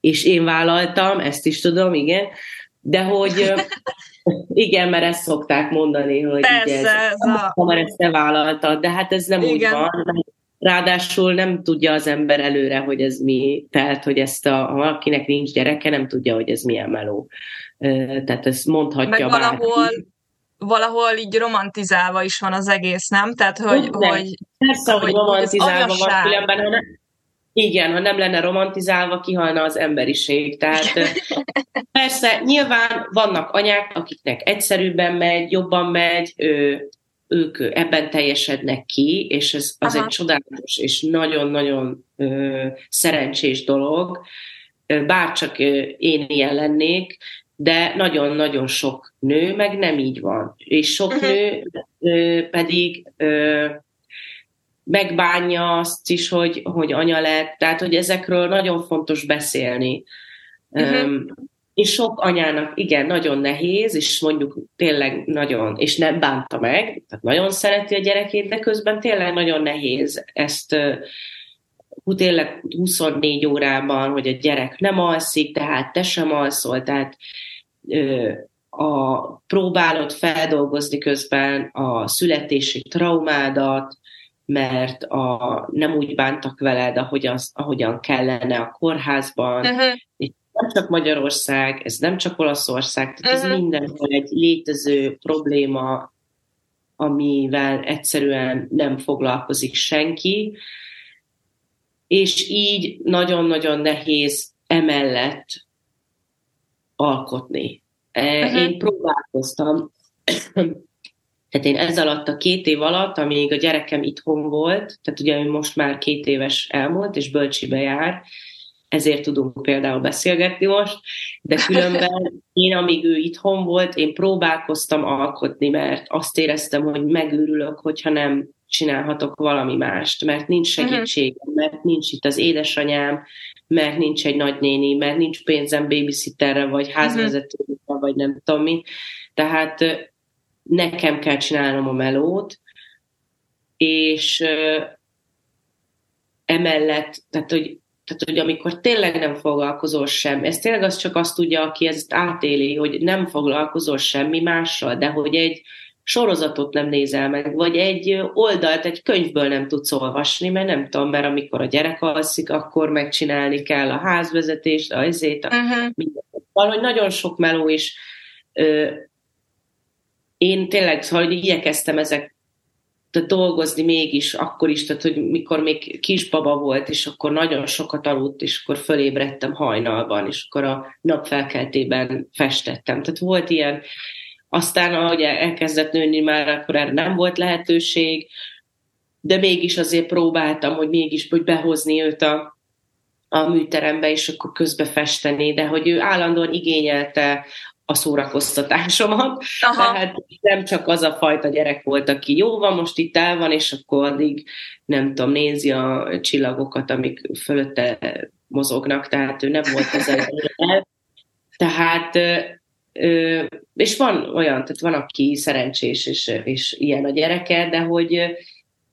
és én vállaltam, ezt is tudom, igen, de hogy igen, mert ezt szokták mondani, hogy Persze, ez, ez a... mert ezt te vállaltad, de hát ez nem igen. úgy van. Ráadásul nem tudja az ember előre, hogy ez mi, tehát, hogy ezt a, ha valakinek nincs gyereke, nem tudja, hogy ez milyen meló. Tehát ezt mondhatja Meg valahol, bárki. valahol így romantizálva is van az egész, nem? Tehát, hogy... Nem. hogy Persze, hogy, hogy romantizálva van, különben, ha nem, igen, ha nem lenne romantizálva, kihalna az emberiség. Tehát persze, nyilván vannak anyák, akiknek egyszerűbben megy, jobban megy, ő, ők ebben teljesednek ki, és ez az Aha. egy csodálatos és nagyon-nagyon ö, szerencsés dolog, bárcsak én ilyen lennék, de nagyon-nagyon sok nő meg nem így van. És sok uh-huh. nő ö, pedig ö, megbánja azt is, hogy, hogy anya lett, tehát hogy ezekről nagyon fontos beszélni. Uh-huh. Um, és sok anyának igen, nagyon nehéz, és mondjuk tényleg nagyon, és nem bánta meg, tehát nagyon szereti a gyerekét, de közben tényleg nagyon nehéz ezt uh, tényleg 24 órában, hogy a gyerek nem alszik, tehát te sem alszol, tehát uh, a, próbálod feldolgozni közben a születési traumádat, mert a, nem úgy bántak veled, ahogy az, ahogyan kellene a kórházban. Uh-huh. És nem csak Magyarország, ez nem csak Olaszország, tehát uh-huh. ez mindenhol egy létező probléma, amivel egyszerűen nem foglalkozik senki, és így nagyon-nagyon nehéz emellett alkotni. Uh-huh. Én próbálkoztam tehát én ez alatt a két év alatt, amíg a gyerekem itthon volt, tehát ugye most már két éves elmúlt, és bölcsibe jár, ezért tudunk például beszélgetni most, de különben én, amíg ő itthon volt, én próbálkoztam alkotni, mert azt éreztem, hogy megőrülök, hogyha nem csinálhatok valami mást, mert nincs mhm. segítségem, mert nincs itt az édesanyám, mert nincs egy nagynéni, mert nincs pénzem babysitterre, vagy mhm. házvezetőre, vagy nem tudom mi. Tehát nekem kell csinálnom a melót, és emellett, tehát hogy, tehát, hogy amikor tényleg nem foglalkozol sem, ez tényleg az csak azt tudja, aki ezt átéli, hogy nem foglalkozol semmi mással, de hogy egy sorozatot nem nézel meg, vagy egy oldalt egy könyvből nem tudsz olvasni, mert nem tudom, mert amikor a gyerek alszik, akkor megcsinálni kell a házvezetést, a ezét, a uh-huh. Valahogy nagyon sok meló is én tényleg, szóval hogy igyekeztem ezek tehát dolgozni mégis, akkor is, tehát hogy mikor még kisbaba volt, és akkor nagyon sokat aludt, és akkor fölébredtem hajnalban, és akkor a napfelkeltében festettem. Tehát volt ilyen, aztán ahogy elkezdett nőni már, akkor erre nem volt lehetőség, de mégis azért próbáltam, hogy mégis hogy behozni őt a, a műterembe, és akkor közbe festeni, de hogy ő állandóan igényelte a szórakoztatásomat. Aha. Tehát nem csak az a fajta gyerek volt, aki jó van, most itt el van, és akkor addig nem tudom, nézi a csillagokat, amik fölötte mozognak, tehát ő nem volt ez el. Tehát és van olyan, tehát van, aki szerencsés, és, és ilyen a gyereke, de hogy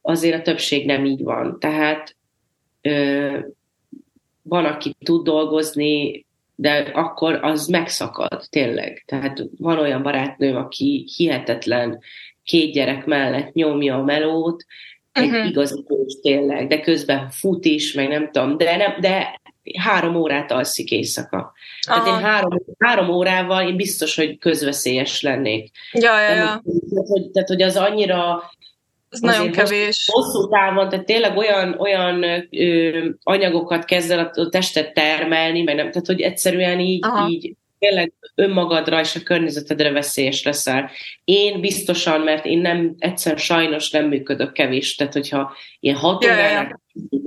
azért a többség nem így van. Tehát van, aki tud dolgozni, de akkor az megszakad, tényleg. Tehát van olyan barátnőm, aki hihetetlen két gyerek mellett nyomja a melót, egy uh-huh. igazi kócs tényleg, de közben fut is, meg nem tudom, de, nem, de három órát alszik éjszaka. Aha. Tehát én három, három órával én biztos, hogy közveszélyes lennék. Ja, ja, ja. Tehát, hogy, tehát, hogy az annyira ez nagyon kevés. Hosszú, távon, tehát tényleg olyan, olyan ö, anyagokat kezd el a testet termelni, meg nem, tehát hogy egyszerűen így, így tényleg önmagadra és a környezetedre veszélyes leszel. Én biztosan, mert én nem, egyszer sajnos nem működök kevés, tehát hogyha ilyen hat órának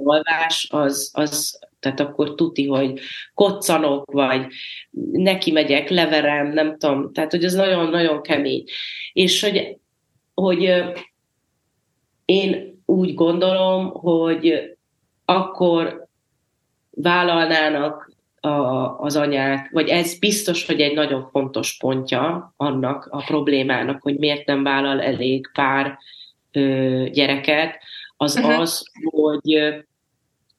alvás, az, az, tehát akkor tuti, hogy koccanok, vagy neki megyek, leverem, nem tudom, tehát hogy ez nagyon-nagyon kemény. És hogy, hogy én úgy gondolom, hogy akkor vállalnának a, az anyák, vagy ez biztos, hogy egy nagyon fontos pontja annak a problémának, hogy miért nem vállal elég pár ö, gyereket, az uh-huh. az, hogy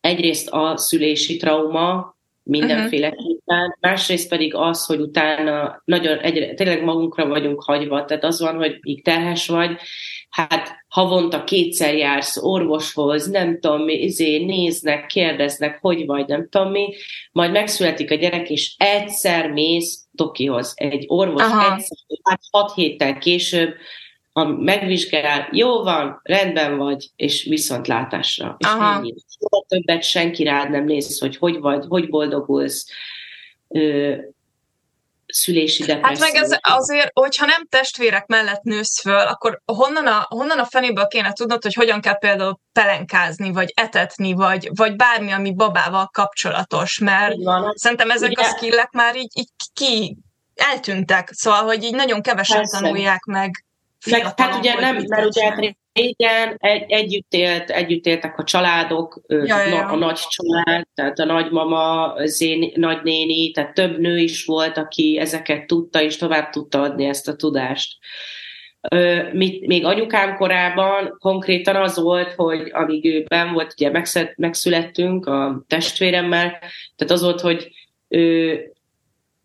egyrészt a szülési trauma mindenféleképpen, uh-huh. másrészt pedig az, hogy utána nagyon egyre, tényleg magunkra vagyunk hagyva, tehát az van, hogy míg terhes vagy, hát havonta kétszer jársz orvoshoz, nem tudom mi, izé, néznek, kérdeznek, hogy vagy, nem tudom mi, majd megszületik a gyerek, és egyszer mész Tokihoz, egy orvos Aha. egyszer, hát hat héttel később, a megvizsgál, jó van, rendben vagy, és viszontlátásra. És Aha. ennyi. Soha többet senki rád nem néz, hogy hogy vagy, hogy boldogulsz szülési depresszió. Hát meg ez azért, hogyha nem testvérek mellett nősz föl, akkor honnan a, honnan a fenéből kéne tudnod, hogy hogyan kell például pelenkázni, vagy etetni, vagy, vagy bármi, ami babával kapcsolatos, mert van, szerintem ezek ugye, a skillek már így, így ki eltűntek, szóval, hogy így nagyon kevesen persze. tanulják meg. Meg, hát ugye nem, mert ugye hát régen egy, együtt, élt, együtt éltek a családok, ja, ja. a nagy család, tehát a nagymama, az én nagynéni, tehát több nő is volt, aki ezeket tudta, és tovább tudta adni ezt a tudást. Mit, még anyukám korában konkrétan az volt, hogy amíg ő ben volt, ugye megszülettünk a testvéremmel, tehát az volt, hogy ő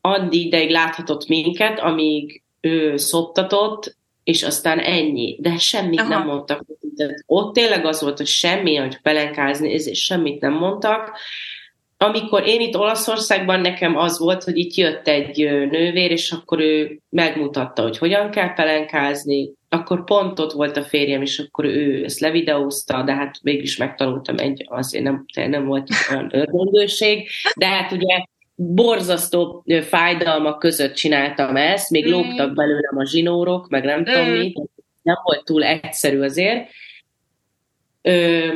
addig ideig láthatott minket, amíg ő szoptatott, és aztán ennyi. De semmit Aha. nem mondtak. Tehát ott tényleg az volt, hogy semmi, hogy pelenkázni, és semmit nem mondtak. Amikor én itt Olaszországban nekem az volt, hogy itt jött egy nővér, és akkor ő megmutatta, hogy hogyan kell pelenkázni, akkor pont ott volt a férjem, és akkor ő ezt levideózta, de hát mégis megtanultam egy, azért nem, nem volt olyan örvendőség, de hát ugye borzasztó fájdalmak között csináltam ezt, még mm. lógtak belőlem a zsinórok, meg nem mm. tudom mi, nem volt túl egyszerű azért. Ö,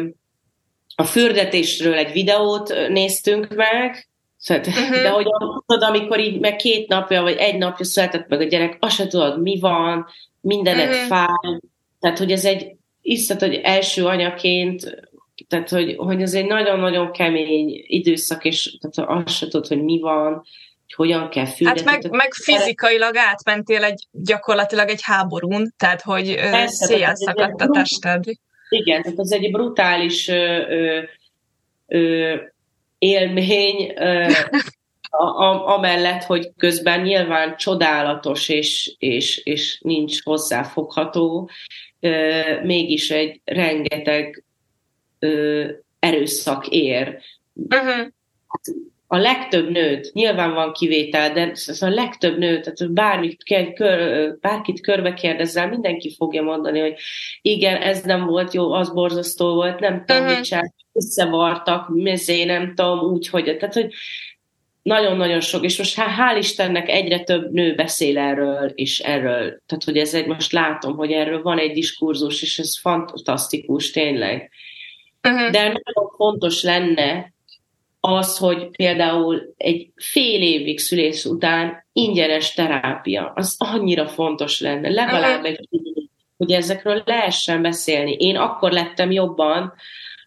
a fürdetésről egy videót néztünk meg, Szóval, uh-huh. de hogy tudod, amikor így meg két napja, vagy egy napja született meg a gyerek, azt se tudod, mi van, mindenet uh-huh. fáj. Tehát, hogy ez egy isztat, hogy első anyaként tehát, hogy, hogy ez egy nagyon-nagyon kemény időszak, és tehát azt se tudod, hogy mi van, hogy hogyan kell fürdetni. Hát meg, meg fizikailag átmentél egy, gyakorlatilag egy háborún, tehát hogy széjjel szakadt a tested. Igen, tehát az egy brutális ö, ö, ö, élmény, ö, a, a, amellett, hogy közben nyilván csodálatos és, és, és nincs hozzáfogható, ö, mégis egy rengeteg ö, erőszak ér. Uh-huh. A legtöbb nőt, nyilván van kivétel, de a legtöbb nőt, tehát bármit, kör, bárkit körbe kérdezzel, mindenki fogja mondani, hogy igen, ez nem volt jó, az borzasztó volt, nem tudom, uh-huh. mit összevartak, mezé, nem tudom, úgy, hogy, tehát, hogy nagyon-nagyon sok, és most hál' Istennek egyre több nő beszél erről, és erről, tehát hogy ez egy, most látom, hogy erről van egy diskurzus, és ez fantasztikus, tényleg. Uh-huh. De nagyon fontos lenne az, hogy például egy fél évig szülés után ingyenes terápia, az annyira fontos lenne, legalább uh-huh. egy hogy ezekről lehessen beszélni. Én akkor lettem jobban,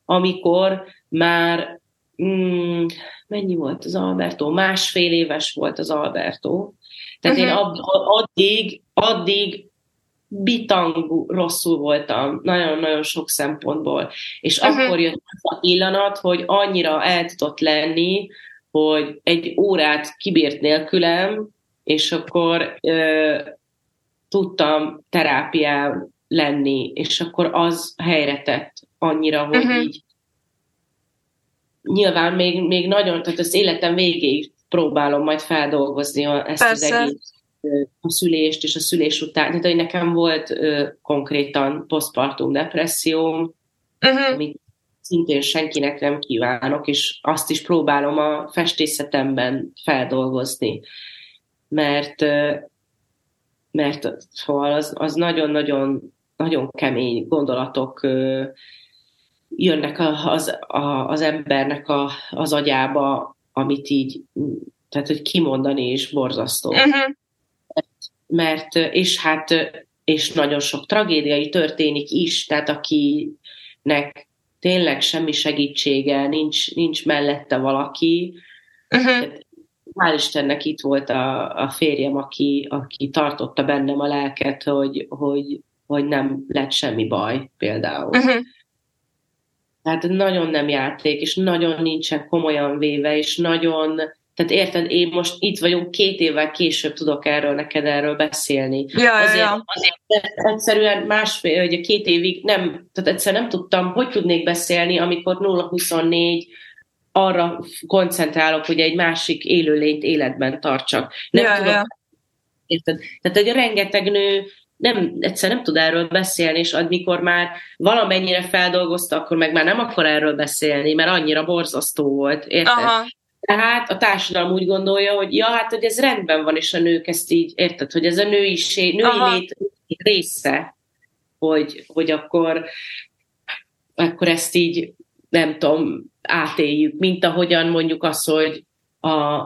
amikor már mm, mennyi volt az Alberto? Másfél éves volt az Alberto. Tehát uh-huh. én mhm. addig, addig bitangú rosszul voltam, nagyon-nagyon sok szempontból. És uh-huh. akkor jött az a pillanat, hogy annyira el tudott lenni, hogy egy órát kibírt nélkülem, és akkor ö, tudtam terápiá lenni, és akkor az helyre tett annyira, hogy uh-huh. így nyilván még, még nagyon, tehát az életem végéig próbálom majd feldolgozni ezt Persze. az egész a szülést és a szülés után. Tehát, hogy nekem volt ö, konkrétan postpartum depresszióm, uh-huh. amit szintén senkinek nem kívánok, és azt is próbálom a festészetemben feldolgozni. Mert, ö, mert szóval az, az nagyon-nagyon nagyon kemény gondolatok ö, jönnek az, a, az embernek a, az agyába, amit így, tehát hogy kimondani is borzasztó. Uh-huh mert, és hát, és nagyon sok tragédiai történik is, tehát akinek tényleg semmi segítsége, nincs, nincs mellette valaki, uh-huh. hál' Istennek itt volt a, a férjem, aki, aki tartotta bennem a lelket, hogy, hogy, hogy nem lett semmi baj például. Uh-huh. Tehát nagyon nem játék, és nagyon nincsen komolyan véve, és nagyon tehát érted, én most itt vagyok, két évvel később tudok erről neked erről beszélni. Ja, azért, ja. azért egyszerűen másfél, vagy két évig nem, tehát egyszer nem tudtam, hogy tudnék beszélni, amikor 0-24 arra koncentrálok, hogy egy másik élőlényt életben tartsak. Nem ja, tudok, ja. Érted? Tehát egy rengeteg nő nem, egyszer nem tud erről beszélni, és amikor már valamennyire feldolgozta, akkor meg már nem akar erről beszélni, mert annyira borzasztó volt, érted? Aha. Tehát a társadalom úgy gondolja, hogy ja, hát hogy ez rendben van, és a nők ezt így, érted, hogy ez a nőiség, női Aha. lét része, hogy, hogy akkor, akkor ezt így, nem tudom, átéljük, mint ahogyan mondjuk az, hogy a,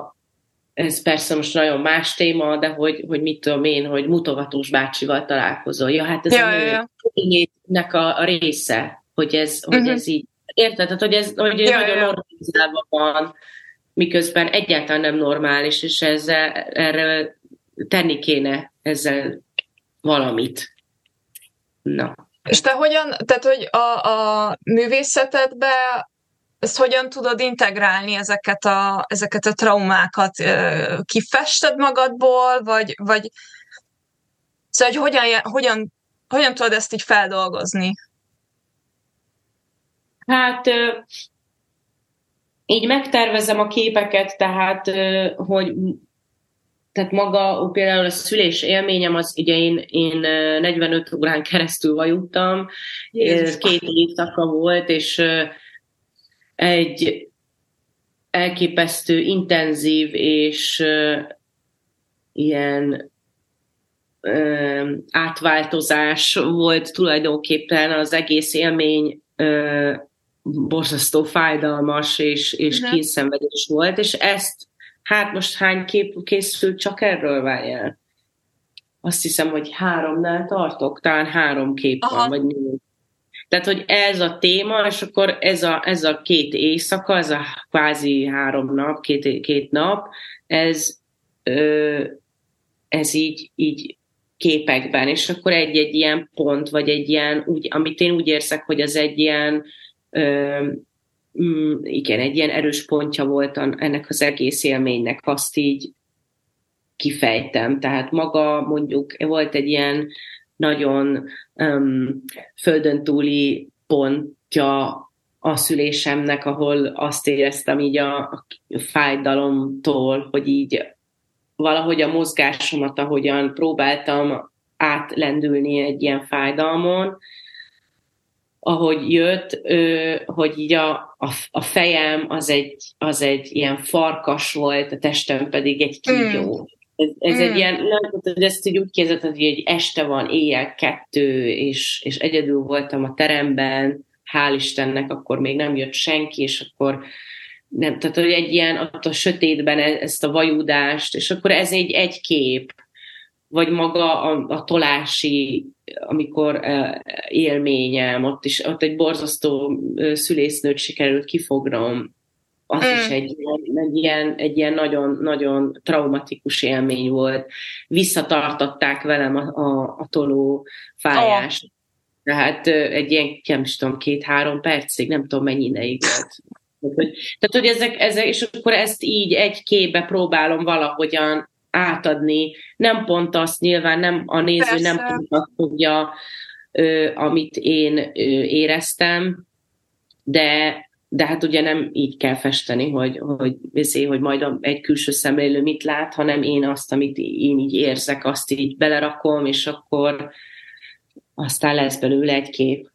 ez persze most nagyon más téma, de hogy, hogy mit tudom én, hogy mutogatós bácsival találkozol. Ja, hát ez ja, a nőnek a, a része, hogy ez, uh-huh. hogy mhm. ez így, érted? Tehát, hogy ez hogy ja, nagyon ja. normalizálva van, miközben egyáltalán nem normális, és ezzel, erre tenni kéne ezzel valamit. Na. És te hogyan, tehát hogy a, a művészetedbe ezt hogyan tudod integrálni ezeket a, ezeket a traumákat? Kifested magadból, vagy, vagy szóval, hogy hogyan, hogyan, hogyan tudod ezt így feldolgozni? Hát így megtervezem a képeket, tehát, hogy tehát maga például a szülés élményem, az ugye én, én 45 órán keresztül vajuttam, Jézus. két éjszaka volt, és egy elképesztő, intenzív és ilyen átváltozás volt tulajdonképpen az egész élmény borzasztó fájdalmas és, és uh-huh. kínszenvedés volt, és ezt, hát most hány kép készült csak erről várjál? Azt hiszem, hogy háromnál tartok, talán három kép Aha. van, vagy négy. Tehát, hogy ez a téma, és akkor ez a, ez a két éjszaka, ez a kvázi három nap, két, két nap, ez, ö, ez így, így képekben, és akkor egy-egy ilyen pont, vagy egy ilyen, úgy, amit én úgy érzek, hogy az egy ilyen igen, egy ilyen erős pontja volt ennek az egész élménynek, azt így kifejtem. Tehát maga mondjuk volt egy ilyen nagyon um, földön túli pontja a szülésemnek, ahol azt éreztem így a, a fájdalomtól, hogy így valahogy a mozgásomat, ahogyan próbáltam átlendülni egy ilyen fájdalmon, ahogy jött, hogy így a, a, a fejem az egy, az egy ilyen farkas volt, a testem pedig egy kígyó. Mm. Ez, ez mm. egy ilyen, nem, hogy ezt így úgy képzeld, hogy egy este van, éjjel kettő, és, és egyedül voltam a teremben, hál' Istennek, akkor még nem jött senki, és akkor nem, tehát hogy egy ilyen, ott a sötétben e, ezt a vajudást, és akkor ez egy, egy kép, vagy maga a, a tolási, amikor élményem, ott is ott egy borzasztó szülésznőt sikerült kifognom, az mm. is egy, egy, ilyen, egy ilyen nagyon, nagyon traumatikus élmény volt. Visszatartották velem a, a, a toló fájást. Oh. Tehát egy ilyen, nem is tudom, két-három percig, nem tudom mennyi ideig volt. Tehát, hogy ezek, ezek, és akkor ezt így egy képbe próbálom valahogyan átadni. Nem pont azt nyilván, nem a néző Persze. nem pont azt fogja, ö, amit én ö, éreztem, de, de hát ugye nem így kell festeni, hogy, hogy, hogy, hogy majd egy külső szemlélő mit lát, hanem én azt, amit én így érzek, azt így belerakom, és akkor aztán lesz belőle egy kép.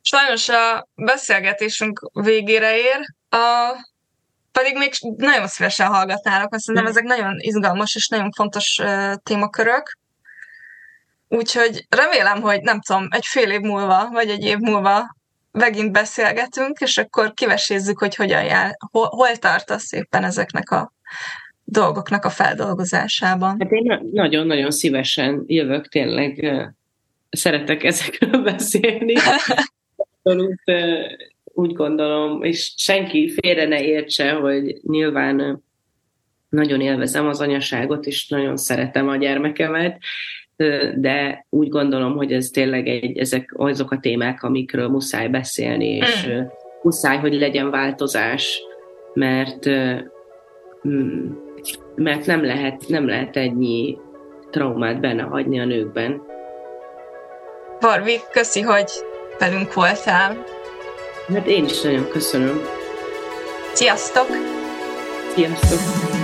Sajnos a beszélgetésünk végére ér, a, pedig még nagyon szívesen hallgatnálok, azt szerintem ezek nagyon izgalmas és nagyon fontos uh, témakörök. Úgyhogy remélem, hogy nem tudom, egy fél év múlva, vagy egy év múlva megint beszélgetünk, és akkor kivesézzük, hogy hogyan jár, hol, hol tartasz éppen ezeknek a dolgoknak a feldolgozásában. Hát én nagyon-nagyon szívesen jövök, tényleg szeretek ezekről beszélni. Abszolút úgy gondolom, és senki félre ne értse, hogy nyilván nagyon élvezem az anyaságot, és nagyon szeretem a gyermekemet, de úgy gondolom, hogy ez tényleg egy, ezek azok a témák, amikről muszáj beszélni, és muszáj, hogy legyen változás, mert mm, mert nem lehet, nem lehet ennyi traumát benne hagyni a nőkben. Barbi, köszi, hogy velünk voltál. Hát én is nagyon köszönöm. Sziasztok! Sziasztok!